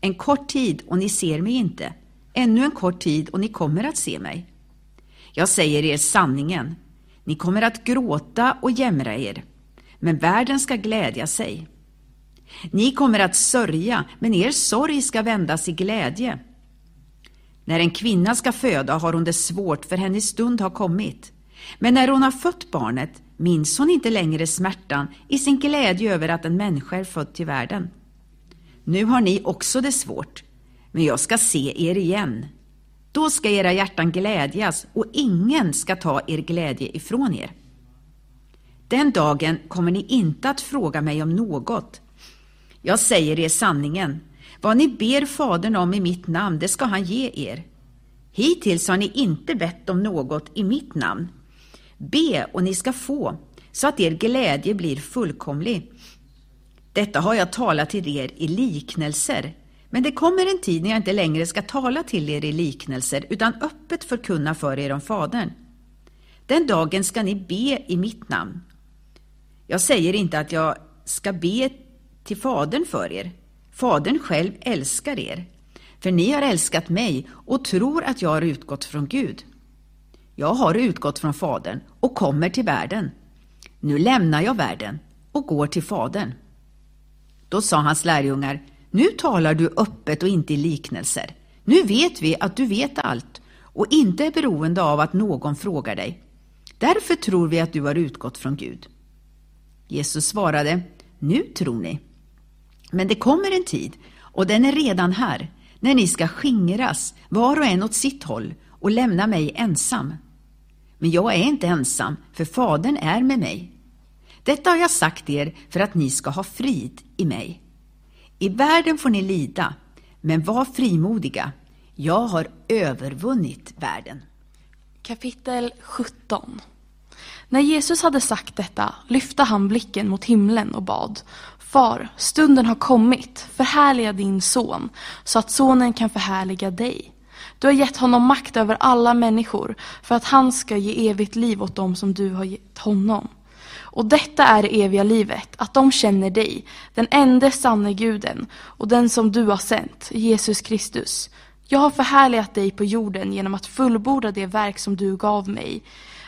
En kort tid och ni ser mig inte. Ännu en kort tid och ni kommer att se mig. Jag säger er sanningen. Ni kommer att gråta och jämra er, men världen ska glädja sig. Ni kommer att sörja, men er sorg ska vändas i glädje. När en kvinna ska föda har hon det svårt, för hennes stund har kommit. Men när hon har fött barnet minns hon inte längre smärtan i sin glädje över att en människa är född till världen. Nu har ni också det svårt, men jag ska se er igen. Då ska era hjärtan glädjas och ingen ska ta er glädje ifrån er. Den dagen kommer ni inte att fråga mig om något. Jag säger er sanningen. Vad ni ber Fadern om i mitt namn, det ska han ge er. Hittills har ni inte bett om något i mitt namn. Be och ni ska få, så att er glädje blir fullkomlig. Detta har jag talat till er i liknelser, men det kommer en tid när jag inte längre ska tala till er i liknelser, utan öppet förkunna för er om Fadern. Den dagen ska ni be i mitt namn. Jag säger inte att jag ska be till Fadern för er. Fadern själv älskar er, för ni har älskat mig och tror att jag har utgått från Gud. Jag har utgått från Fadern och kommer till världen. Nu lämnar jag världen och går till Fadern. Då sa hans lärjungar, nu talar du öppet och inte i liknelser. Nu vet vi att du vet allt och inte är beroende av att någon frågar dig. Därför tror vi att du har utgått från Gud. Jesus svarade, nu tror ni. Men det kommer en tid, och den är redan här, när ni ska skingras, var och en åt sitt håll, och lämna mig ensam. Men jag är inte ensam, för Fadern är med mig. Detta har jag sagt er för att ni ska ha frid i mig. I världen får ni lida, men var frimodiga. Jag har övervunnit världen. Kapitel 17 När Jesus hade sagt detta lyfte han blicken mot himlen och bad Far, stunden har kommit, förhärliga din son, så att sonen kan förhärliga dig. Du har gett honom makt över alla människor, för att han ska ge evigt liv åt dem som du har gett honom. Och detta är det eviga livet, att de känner dig, den enda sanne guden, och den som du har sänt, Jesus Kristus. Jag har förhärligat dig på jorden genom att fullborda det verk som du gav mig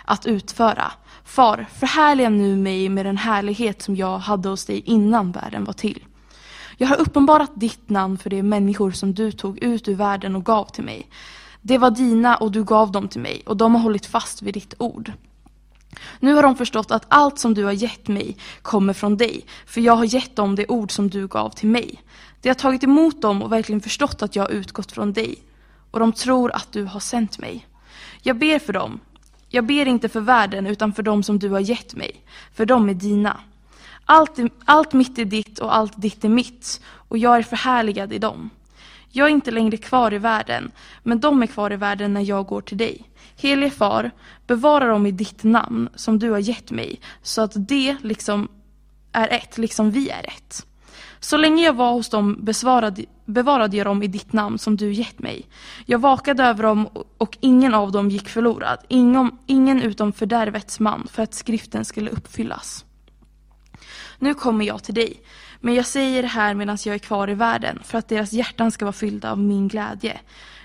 att utföra. Far, förhärliga nu mig med den härlighet som jag hade hos dig innan världen var till. Jag har uppenbarat ditt namn för de människor som du tog ut ur världen och gav till mig. Det var dina och du gav dem till mig och de har hållit fast vid ditt ord. Nu har de förstått att allt som du har gett mig kommer från dig, för jag har gett dem det ord som du gav till mig. De har tagit emot dem och verkligen förstått att jag har utgått från dig, och de tror att du har sänt mig. Jag ber för dem. Jag ber inte för världen, utan för dem som du har gett mig, för de är dina. Allt, allt mitt är ditt och allt ditt är mitt, och jag är förhärligad i dem. Jag är inte längre kvar i världen, men de är kvar i världen när jag går till dig. Helige far, bevara dem i ditt namn som du har gett mig, så att det liksom är ett, liksom vi är ett. Så länge jag var hos dem besvarade, bevarade jag dem i ditt namn som du gett mig. Jag vakade över dem och ingen av dem gick förlorad, ingen, ingen utom fördärvets man, för att skriften skulle uppfyllas. Nu kommer jag till dig, men jag säger det här medan jag är kvar i världen, för att deras hjärtan ska vara fyllda av min glädje.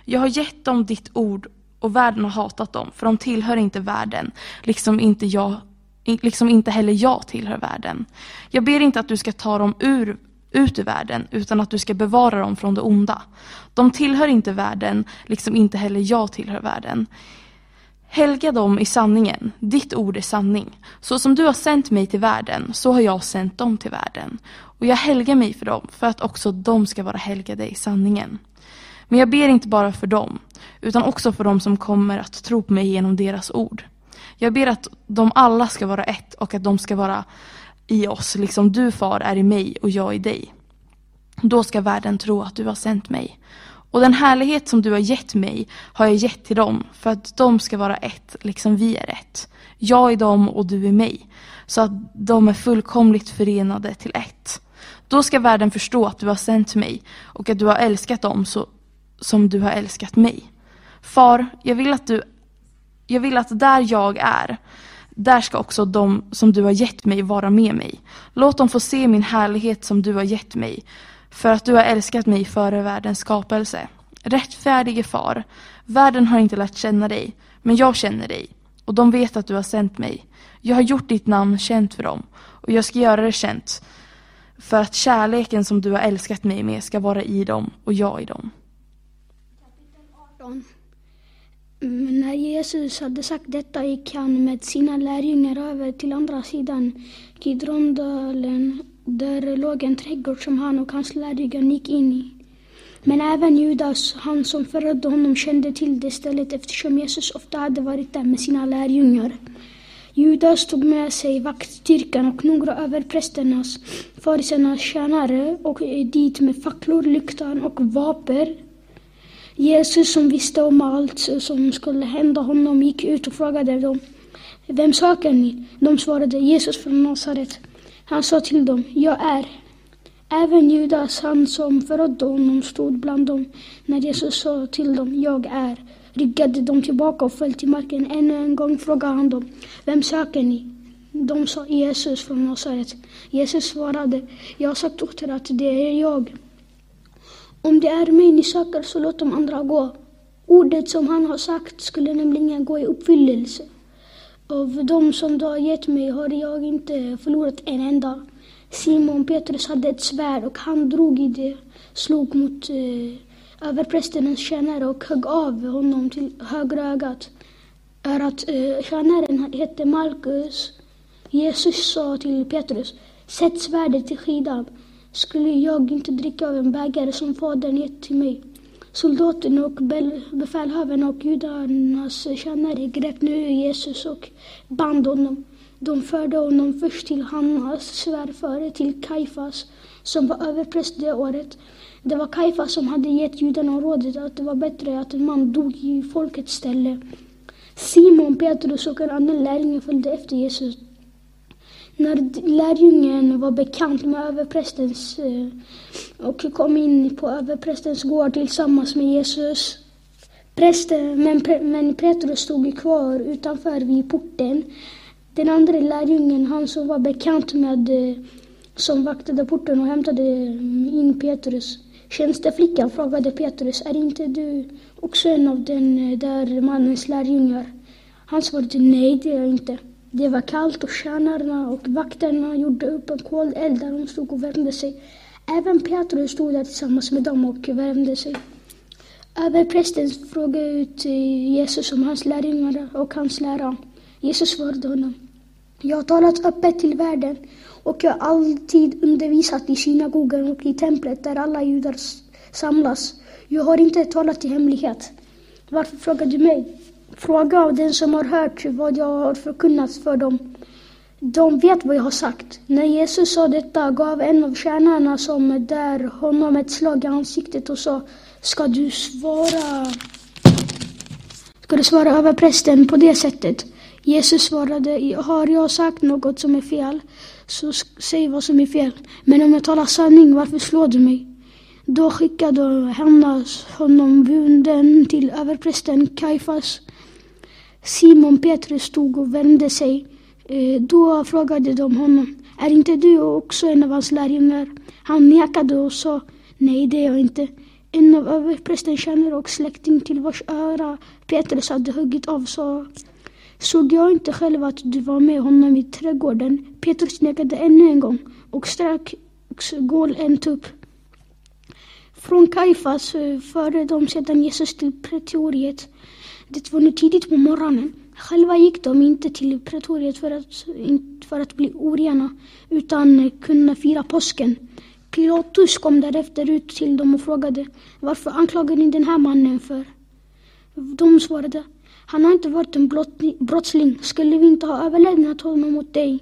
Jag har gett dem ditt ord och världen har hatat dem, för de tillhör inte världen, liksom inte jag liksom inte heller jag tillhör världen. Jag ber inte att du ska ta dem ur, ut ur världen, utan att du ska bevara dem från det onda. De tillhör inte världen, liksom inte heller jag tillhör världen. Helga dem i sanningen, ditt ord är sanning. Så som du har sänt mig till världen, så har jag sänt dem till världen. Och jag helgar mig för dem, för att också de ska vara helgade i sanningen. Men jag ber inte bara för dem, utan också för dem som kommer att tro på mig genom deras ord. Jag ber att de alla ska vara ett och att de ska vara i oss, liksom du far är i mig och jag i dig. Då ska världen tro att du har sänt mig. Och den härlighet som du har gett mig har jag gett till dem för att de ska vara ett, liksom vi är ett. Jag i dem och du i mig. Så att de är fullkomligt förenade till ett. Då ska världen förstå att du har sänt mig och att du har älskat dem så, som du har älskat mig. Far, jag vill att du jag vill att där jag är, där ska också de som du har gett mig vara med mig. Låt dem få se min härlighet som du har gett mig, för att du har älskat mig före världens skapelse. Rättfärdige far, världen har inte lärt känna dig, men jag känner dig, och de vet att du har sänt mig. Jag har gjort ditt namn känt för dem, och jag ska göra det känt, för att kärleken som du har älskat mig med ska vara i dem och jag i dem. Men när Jesus hade sagt detta gick han med sina lärjungar över till andra sidan Kidrondalen där låg en trädgård som han och hans lärjungar gick in i. Men även Judas, han som förrådde honom, kände till det stället eftersom Jesus ofta hade varit där med sina lärjungar. Judas tog med sig vaktstyrkan och några överprästernas, farisernas tjänare och dit med facklor, lyktan och vapen Jesus som visste om allt som skulle hända honom gick ut och frågade dem Vem söker ni? De svarade Jesus från Nasaret. Han sa till dem, jag är. Även Judas, han som förrådde honom, stod bland dem. När Jesus sa till dem, jag är, ryggade de tillbaka och föll till marken. Ännu en gång frågade han dem, vem söker ni? De sa Jesus från Nasaret. Jesus svarade, jag har sagt åt er att det är jag. Om det är mig ni söker så låt de andra gå. Ordet som han har sagt skulle nämligen gå i uppfyllelse. Av de som du har gett mig har jag inte förlorat en enda. Simon Petrus hade ett svärd och han drog i det, slog mot eh, överprästens tjänare och högg av honom till högra ögat. Örat, eh, tjänaren hette Markus. Jesus sa till Petrus, sätt svärdet i skidan. Skulle jag inte dricka av en bägare som Fadern gett till mig? Soldaten och befälhavaren och judarnas tjänare grep nu Jesus och band honom. De förde honom först till Hannas svärfar, till Kaifas, som var överpräst det året. Det var Kaifas som hade gett judarna rådet att det var bättre att en man dog i folkets ställe. Simon Petrus och en annan lärling följde efter Jesus. När lärjungen var bekant med överprästens eh, och kom in på överprästens gård tillsammans med Jesus. Prästen, men, men Petrus stod kvar utanför vid porten. Den andra lärjungen, han som var bekant med eh, som vaktade porten och hämtade mm, in Petrus. Tjänsteflickan frågade Petrus, är inte du också en av den eh, där mannens lärjungar? Han svarade, nej det är jag inte. Det var kallt och tjänarna och vakterna gjorde upp en koleld där de stod och värmde sig. Även Petrus stod där tillsammans med dem och värmde sig. Överprästen frågade ut eh, Jesus om hans lärjungar och hans lära. Jesus svarade honom. Jag har talat öppet till världen och jag har alltid undervisat i synagogan och i templet där alla judar samlas. Jag har inte talat i hemlighet. Varför frågar du mig? Fråga av den som har hört vad jag har förkunnat för dem. De vet vad jag har sagt. När Jesus sa detta gav en av tjänarna som där honom ett slag i ansiktet och sa Ska du svara Ska du svara över prästen på det sättet? Jesus svarade Har jag sagt något som är fel så säg vad som är fel. Men om jag talar sanning, varför slår du mig? Då skickade Hannas honom bunden till överprästen Kaifas Simon Petrus stod och vände sig. Eh, då frågade de honom, är inte du också en av hans lärjungar? Han nekade och sa, nej det är jag inte. En av överprästens tjänare och släkting till vars öra Petrus hade huggit av sa, såg jag inte själv att du var med honom i trädgården? Petrus nekade ännu en gång och strax gål en tupp. Från Kaifas eh, förde de sedan Jesus till pretoriet. Det var nu tidigt på morgonen. Själva gick de inte till pretoriet för att, för att bli orena utan kunna fira påsken. Pilatus kom därefter ut till dem och frågade varför anklagar ni den här mannen för? De svarade han har inte varit en brottsling. Skulle vi inte ha överlämnat honom åt dig?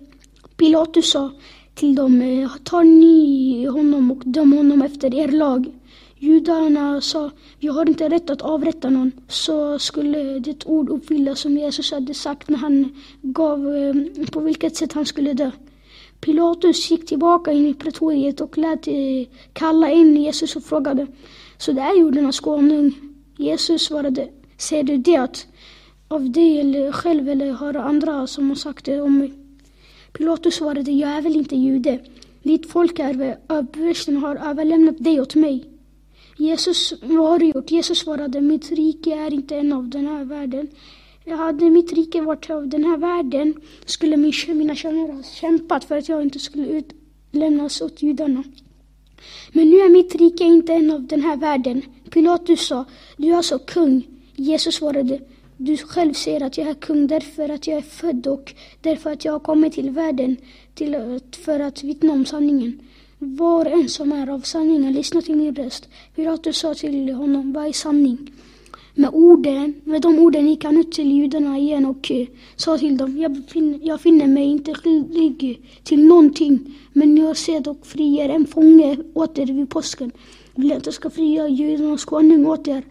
Pilatus sa till dem tar ni honom och döm honom efter er lag. Judarna sa, vi har inte rätt att avrätta någon. Så skulle det ord uppfyllas som Jesus hade sagt när han gav eh, på vilket sätt han skulle dö. Pilatus gick tillbaka in i pretoriet och lät eh, kalla in Jesus och frågade, så det är judarnas konung? Jesus svarade, säger du det av dig eller själv eller har andra som har sagt det om mig? Pilatus svarade, jag är väl inte jude. Ditt folk är eh, översten har överlämnat dig åt mig. Jesus, vad har du gjort? Jesus svarade, mitt rike är inte en av den här världen. Hade mitt rike varit av den här världen skulle min, mina tjänare ha kämpat för att jag inte skulle utlämnas åt judarna. Men nu är mitt rike inte en av den här världen. Pilatus sa, du är alltså kung. Jesus svarade, du själv säger att jag är kung därför att jag är född och därför att jag har kommit till världen till, för att vittna om sanningen. Var och en som är av sanningen lyssna till min röst. Pilatus sa till honom, vad är sanning? Med, orden, med de orden gick han ut till judarna igen och eh, sa till dem, jag, finner, jag finner mig inte skyldig till någonting, men jag ser och frier en fånge åter vid påsken. Vill jag inte ska fria judarnas konung åter.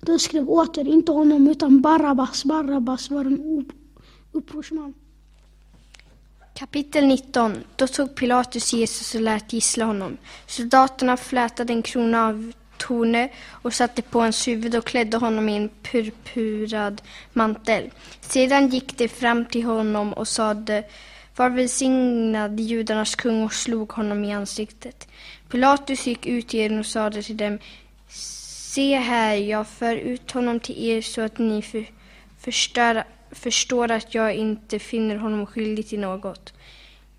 Då skrev åter inte honom utan Barabbas. Barabbas var en upprorsman. Kapitel 19 Då tog Pilatus Jesus och lät gissla honom. Soldaterna flätade en krona av torne och satte på hans huvud och klädde honom i en purpurad mantel. Sedan gick de fram till honom och sade Var välsignad judarnas kung och slog honom i ansiktet. Pilatus gick ut igen och sade till dem Se här, jag för ut honom till er så att ni för, förstör, förstår att jag inte finner honom skyldig till något.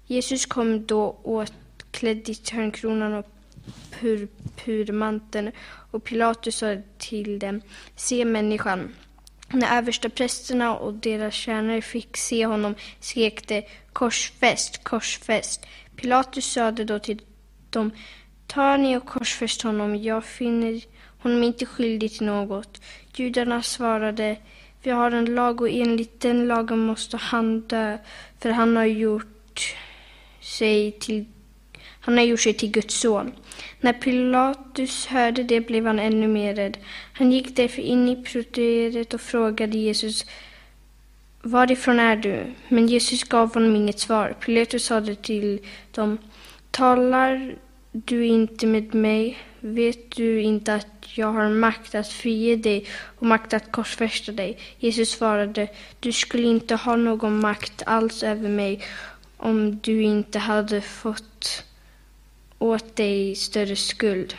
Jesus kom då åtklädd i törnkronan och purpurmanteln och Pilatus sa till dem, se människan. När översta prästerna och deras tjänare fick se honom skrek de korsfäst, korsfäst. Pilatus sade då till dem, ta ni och korsfäst honom, jag finner honom inte skyldig till något. Judarna svarade, vi har en lag och enligt den lagen måste han dö, för han har gjort sig till, han har gjort sig till Guds son. När Pilatus hörde det blev han ännu mer rädd. Han gick därför in i proteret och frågade Jesus, varifrån är du? Men Jesus gav honom inget svar. Pilatus sade till dem, talar du inte med mig? Vet du inte att jag har makt att frige dig och makt att korsfästa dig? Jesus svarade, du skulle inte ha någon makt alls över mig om du inte hade fått åt dig större skuld.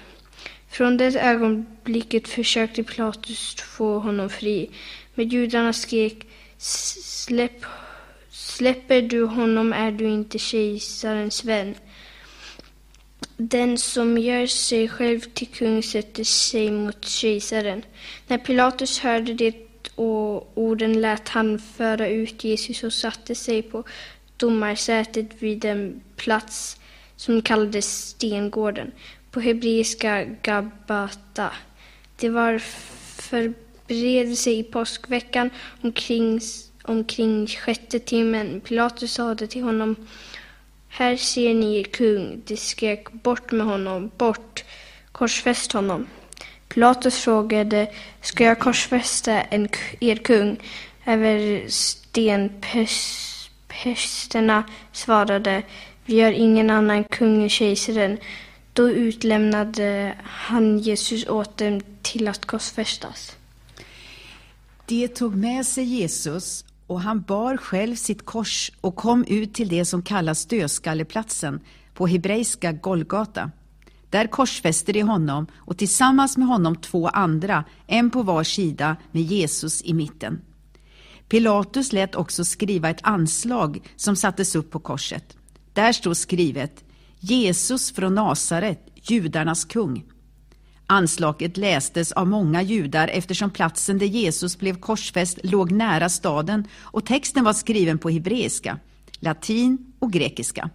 Från det ögonblicket försökte Pilatus få honom fri, men judarna skrek Släpp, Släpper du honom är du inte kejsarens vän. Den som gör sig själv till kung sätter sig mot kejsaren. När Pilatus hörde det och orden lät han föra ut Jesus och satte sig på domarsätet vid en plats som kallades Stengården, på hebreiska Gabata. Det var förberedelse i påskveckan omkring, omkring sjätte timmen. Pilatus sade till honom här ser ni er kung. De skrek bort med honom, bort, korsfäst honom. Pilatus frågade, ska jag korsfästa en, er kung? Över stenpesterna svarade, vi har ingen annan kung än kejsaren. Då utlämnade han Jesus åt dem till att korsfästas. De tog med sig Jesus och han bar själv sitt kors och kom ut till det som kallas dödskalleplatsen, på hebreiska Golgata. Där korsfäste de honom och tillsammans med honom två andra, en på var sida med Jesus i mitten. Pilatus lät också skriva ett anslag som sattes upp på korset. Där stod skrivet Jesus från Nasaret, judarnas kung. Anslaget lästes av många judar eftersom platsen där Jesus blev korsfäst låg nära staden och texten var skriven på hebreiska, latin och grekiska.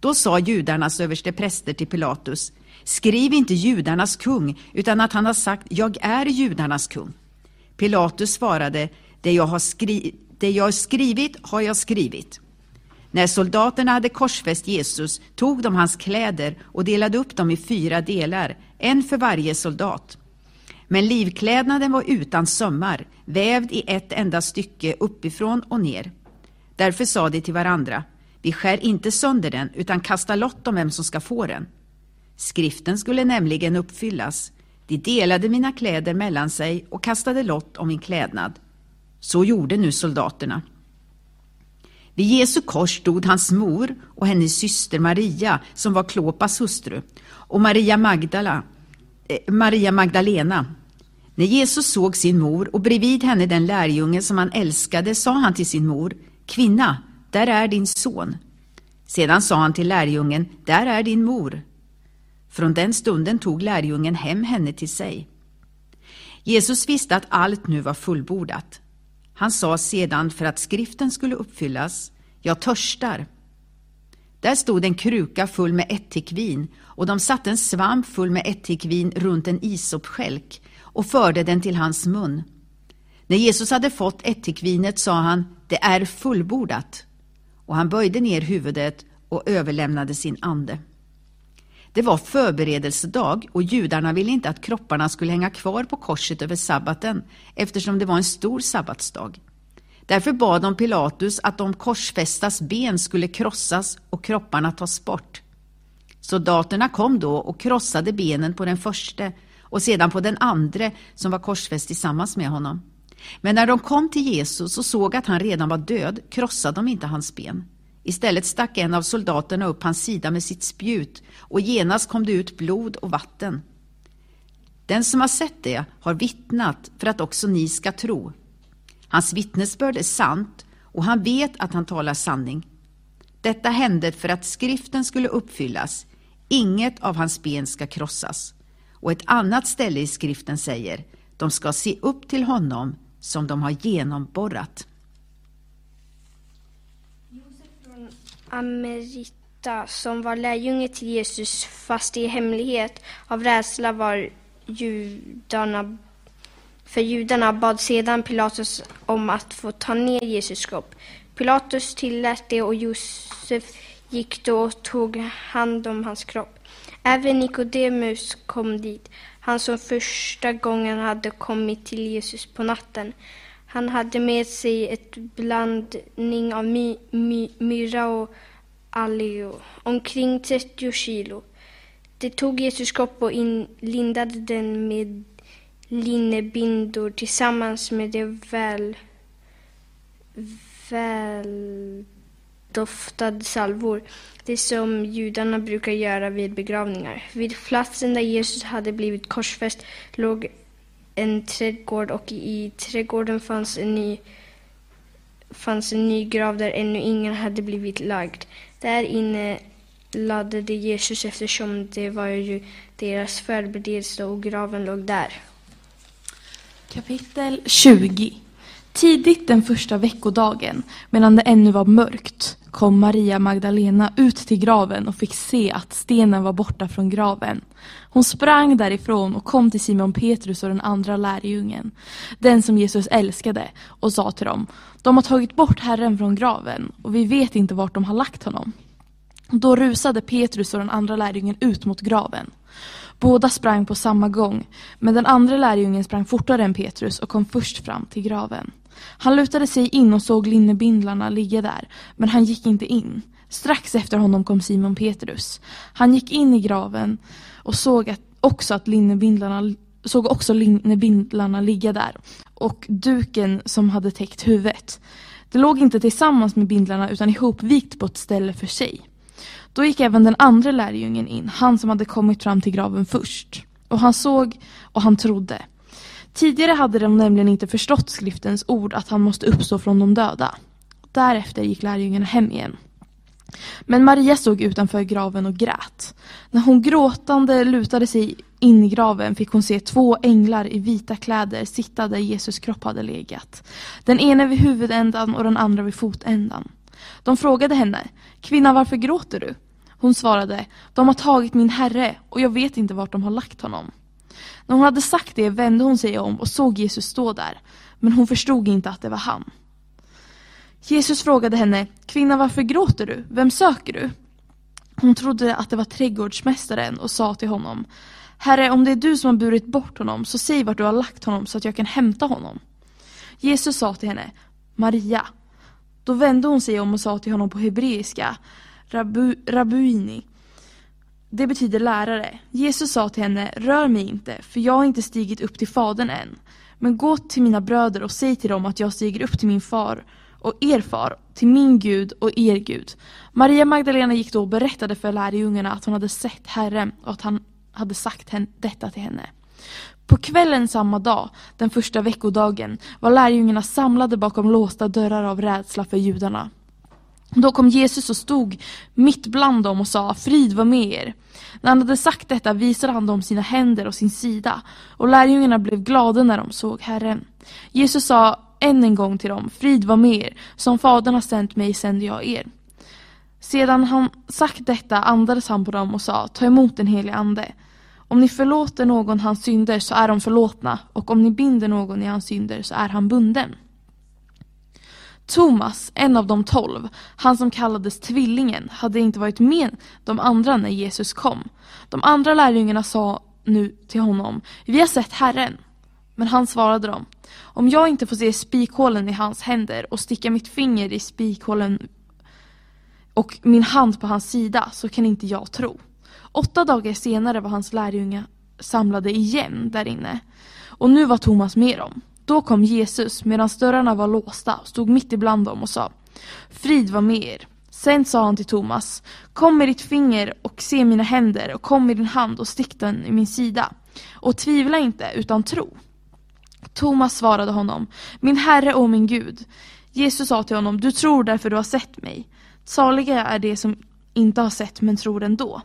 Då sa judarnas överste präster till Pilatus, skriv inte judarnas kung, utan att han har sagt, jag är judarnas kung. Pilatus svarade, det jag har, skri det jag har skrivit har jag skrivit. När soldaterna hade korsfäst Jesus tog de hans kläder och delade upp dem i fyra delar, en för varje soldat. Men livklädnaden var utan sömmar, vävd i ett enda stycke uppifrån och ner. Därför sa de till varandra, vi skär inte sönder den utan kastar lott om vem som ska få den. Skriften skulle nämligen uppfyllas. De delade mina kläder mellan sig och kastade lott om min klädnad. Så gjorde nu soldaterna. Vid Jesu kors stod hans mor och hennes syster Maria, som var Klopas hustru, och Maria, Magdala, Eh, Maria Magdalena. När Jesus såg sin mor och bredvid henne den lärjunge som han älskade sa han till sin mor, Kvinna, där är din son. Sedan sa han till lärjungen, där är din mor. Från den stunden tog lärjungen hem henne till sig. Jesus visste att allt nu var fullbordat. Han sa sedan för att skriften skulle uppfyllas, jag törstar. Där stod en kruka full med ättikvin och de satte en svamp full med ättikvin runt en isopskälk och förde den till hans mun. När Jesus hade fått ättikvinet sa han, det är fullbordat. Och han böjde ner huvudet och överlämnade sin ande. Det var förberedelsedag och judarna ville inte att kropparna skulle hänga kvar på korset över sabbaten eftersom det var en stor sabbatsdag. Därför bad de Pilatus att de korsfästas ben skulle krossas och kropparna tas bort. Soldaterna kom då och krossade benen på den förste och sedan på den andre som var korsfäst tillsammans med honom. Men när de kom till Jesus och såg att han redan var död krossade de inte hans ben. Istället stack en av soldaterna upp hans sida med sitt spjut och genast kom det ut blod och vatten. Den som har sett det har vittnat för att också ni ska tro. Hans vittnesbörd är sant och han vet att han talar sanning. Detta hände för att skriften skulle uppfyllas. Inget av hans ben ska krossas. Och ett annat ställe i skriften säger, de ska se upp till honom som de har genomborrat. Amerita, som var lärjunge till Jesus fast i hemlighet av rädsla var judarna, för judarna bad sedan Pilatus om att få ta ner Jesus kropp. Pilatus tillät det och Josef gick då och tog hand om hans kropp. Även Nikodemus kom dit, han som första gången hade kommit till Jesus på natten. Han hade med sig ett blandning av my, my, myra och allio, omkring 30 kilo. De tog Jesus kropp och lindade den med linnebindor tillsammans med det väl, väl doftade salvor, det som judarna brukar göra vid begravningar. Vid platsen där Jesus hade blivit korsfäst låg en trädgård och i trädgården fanns en ny, fanns en ny grav där ännu ingen hade blivit lagd. Där inne lade de Jesus eftersom det var ju deras förberedelse och graven låg där. Kapitel 20 Tidigt den första veckodagen, medan det ännu var mörkt, kom Maria Magdalena ut till graven och fick se att stenen var borta från graven. Hon sprang därifrån och kom till Simon Petrus och den andra lärjungen, den som Jesus älskade, och sa till dem, de har tagit bort Herren från graven och vi vet inte vart de har lagt honom. Då rusade Petrus och den andra lärjungen ut mot graven. Båda sprang på samma gång, men den andra lärjungen sprang fortare än Petrus och kom först fram till graven. Han lutade sig in och såg linnebindlarna ligga där, men han gick inte in. Strax efter honom kom Simon Petrus. Han gick in i graven och såg att, också att linnebindlarna såg också linnebindlarna ligga där och duken som hade täckt huvudet. Det låg inte tillsammans med bindlarna utan ihopvikt på ett ställe för sig. Då gick även den andra lärjungen in, han som hade kommit fram till graven först. Och han såg och han trodde. Tidigare hade de nämligen inte förstått skriftens ord att han måste uppstå från de döda. Därefter gick lärjungarna hem igen. Men Maria stod utanför graven och grät. När hon gråtande lutade sig in i graven fick hon se två änglar i vita kläder sitta där Jesus kropp hade legat. Den ena vid huvudändan och den andra vid fotändan. De frågade henne, kvinna varför gråter du? Hon svarade, de har tagit min herre och jag vet inte vart de har lagt honom. När hon hade sagt det vände hon sig om och såg Jesus stå där, men hon förstod inte att det var han. Jesus frågade henne, kvinna varför gråter du? Vem söker du? Hon trodde att det var trädgårdsmästaren och sa till honom, Herre, om det är du som har burit bort honom, så säg vart du har lagt honom så att jag kan hämta honom. Jesus sa till henne, Maria. Då vände hon sig om och sa till honom på hebreiska, Rabu, Rabuini. Det betyder lärare. Jesus sa till henne, rör mig inte, för jag har inte stigit upp till Fadern än. Men gå till mina bröder och säg till dem att jag stiger upp till min far och er far, till min Gud och er Gud. Maria Magdalena gick då och berättade för lärjungarna att hon hade sett Herren och att han hade sagt detta till henne. På kvällen samma dag, den första veckodagen, var lärjungarna samlade bakom låsta dörrar av rädsla för judarna. Då kom Jesus och stod mitt bland dem och sa, frid var med er. När han hade sagt detta visade han dem sina händer och sin sida, och lärjungarna blev glada när de såg Herren. Jesus sa än en gång till dem, frid var med er, som Fadern har sänt mig sänder jag er. Sedan han sagt detta andades han på dem och sa, ta emot den helige ande. Om ni förlåter någon hans synder så är de förlåtna, och om ni binder någon i hans synder så är han bunden. Thomas, en av de tolv, han som kallades tvillingen, hade inte varit med de andra när Jesus kom. De andra lärjungarna sa nu till honom, vi har sett Herren. Men han svarade dem, om jag inte får se spikhålen i hans händer och sticka mitt finger i spikhålen och min hand på hans sida så kan inte jag tro. Åtta dagar senare var hans lärjungar samlade igen där inne. Och nu var Thomas med dem. Då kom Jesus medan dörrarna var låsta och stod mitt ibland dem och sa Frid var med er. Sen sa han till Thomas, kom med ditt finger och se mina händer och kom med din hand och stick den i min sida. Och tvivla inte, utan tro. Thomas svarade honom, min Herre och min Gud. Jesus sa till honom, du tror därför du har sett mig. Saliga är de som inte har sett men tror ändå.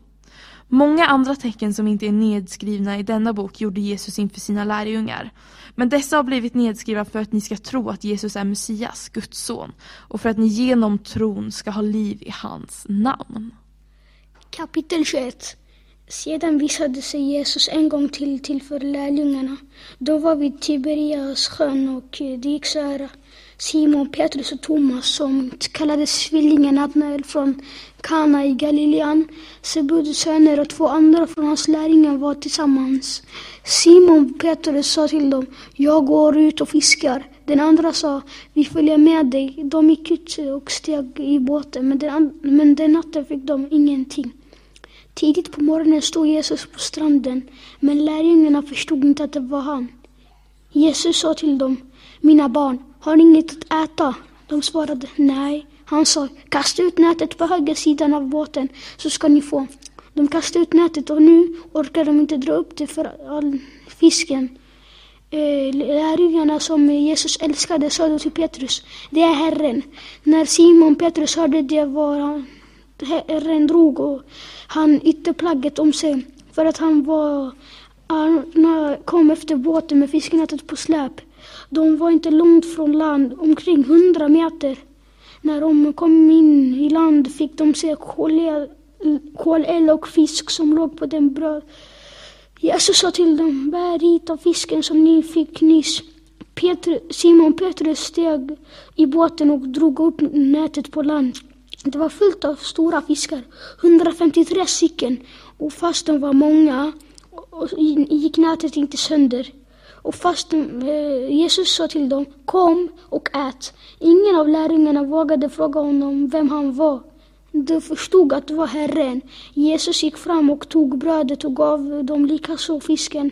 Många andra tecken som inte är nedskrivna i denna bok gjorde Jesus inför sina lärjungar. Men dessa har blivit nedskrivna för att ni ska tro att Jesus är Messias, Guds son, och för att ni genom tron ska ha liv i hans namn. Kapitel 21 Sedan visade sig Jesus en gång till, till för lärjungarna. Då var vid Tiberias sjön och det gick så här. Simon, Petrus och Thomas som kallades tvillingen Natnael från Kana i Galilean. Sebudus söner och två andra från hans lärjungar var tillsammans. Simon Petrus sa till dem, jag går ut och fiskar. Den andra sa, vi följer med dig. De gick ut och steg i båten, men den, men den natten fick de ingenting. Tidigt på morgonen stod Jesus på stranden, men lärjungarna förstod inte att det var han. Jesus sa till dem, mina barn, har ni inget att äta? De svarade nej. Han sa, kasta ut nätet på höger sidan av båten så ska ni få. De kastade ut nätet och nu orkar de inte dra upp det för all fisken. Eh, lärjungarna som Jesus älskade sa då till Petrus, det är Herren. När Simon Petrus hörde det var han, Herren drog och han ytterplagget om sig för att han var han kom efter båten med fiskenätet på släp. De var inte långt från land, omkring hundra meter. När de kom in i land fick de se koleld och fisk som låg på den bröd. Jesus sa till dem, bär hit av fisken som ni fick nyss. Peter, Simon Petrus steg i båten och drog upp nätet på land. Det var fullt av stora fiskar, 153 stycken. Och fast de var många gick nätet inte sönder. Och fast eh, Jesus sa till dem, kom och ät. Ingen av lärjungarna vågade fråga honom vem han var. De förstod att det var Herren. Jesus gick fram och tog brödet och gav dem likaså fisken.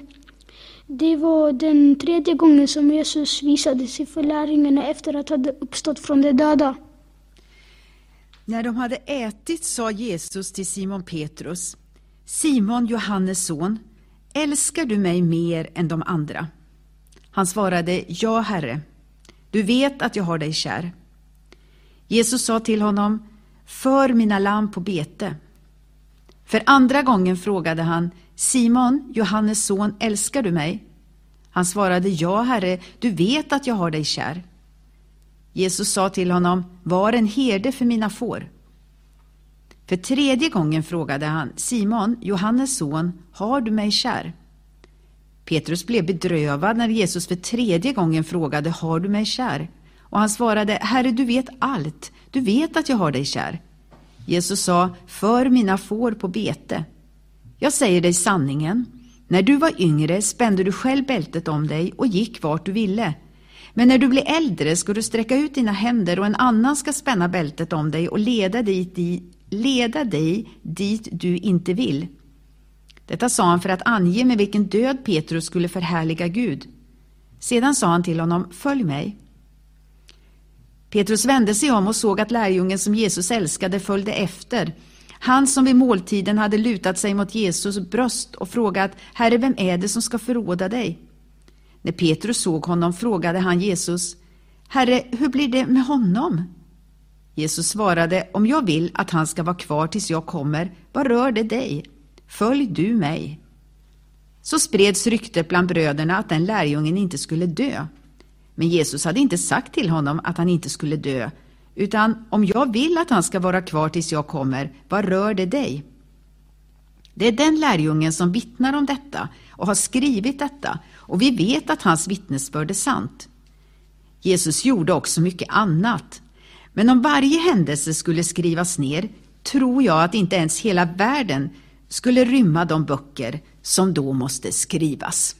Det var den tredje gången som Jesus visade sig för lärjungarna efter att ha uppstått från de döda. När de hade ätit sa Jesus till Simon Petrus, Simon, Johannes son, älskar du mig mer än de andra? Han svarade, ja, Herre, du vet att jag har dig kär. Jesus sa till honom, för mina lamm på bete. För andra gången frågade han, Simon, Johannes son, älskar du mig? Han svarade, ja, Herre, du vet att jag har dig kär. Jesus sa till honom, var en herde för mina får. För tredje gången frågade han, Simon, Johannes son, har du mig kär? Petrus blev bedrövad när Jesus för tredje gången frågade, har du mig kär? Och han svarade, Herre, du vet allt, du vet att jag har dig kär. Jesus sa, för mina får på bete. Jag säger dig sanningen, när du var yngre spände du själv bältet om dig och gick vart du ville. Men när du blir äldre ska du sträcka ut dina händer och en annan ska spänna bältet om dig och leda dig, leda dig dit du inte vill. Detta sa han för att ange med vilken död Petrus skulle förhärliga Gud. Sedan sa han till honom, följ mig. Petrus vände sig om och såg att lärjungen som Jesus älskade följde efter. Han som vid måltiden hade lutat sig mot Jesus bröst och frågat, Herre, vem är det som ska förråda dig? När Petrus såg honom frågade han Jesus, Herre, hur blir det med honom? Jesus svarade, om jag vill att han ska vara kvar tills jag kommer, vad rör det dig? Följ du mig. Så spreds ryktet bland bröderna att den lärjungen inte skulle dö. Men Jesus hade inte sagt till honom att han inte skulle dö, utan om jag vill att han ska vara kvar tills jag kommer, vad rör det dig? Det är den lärjungen som vittnar om detta och har skrivit detta och vi vet att hans vittnesbörd är sant. Jesus gjorde också mycket annat. Men om varje händelse skulle skrivas ner tror jag att inte ens hela världen skulle rymma de böcker som då måste skrivas.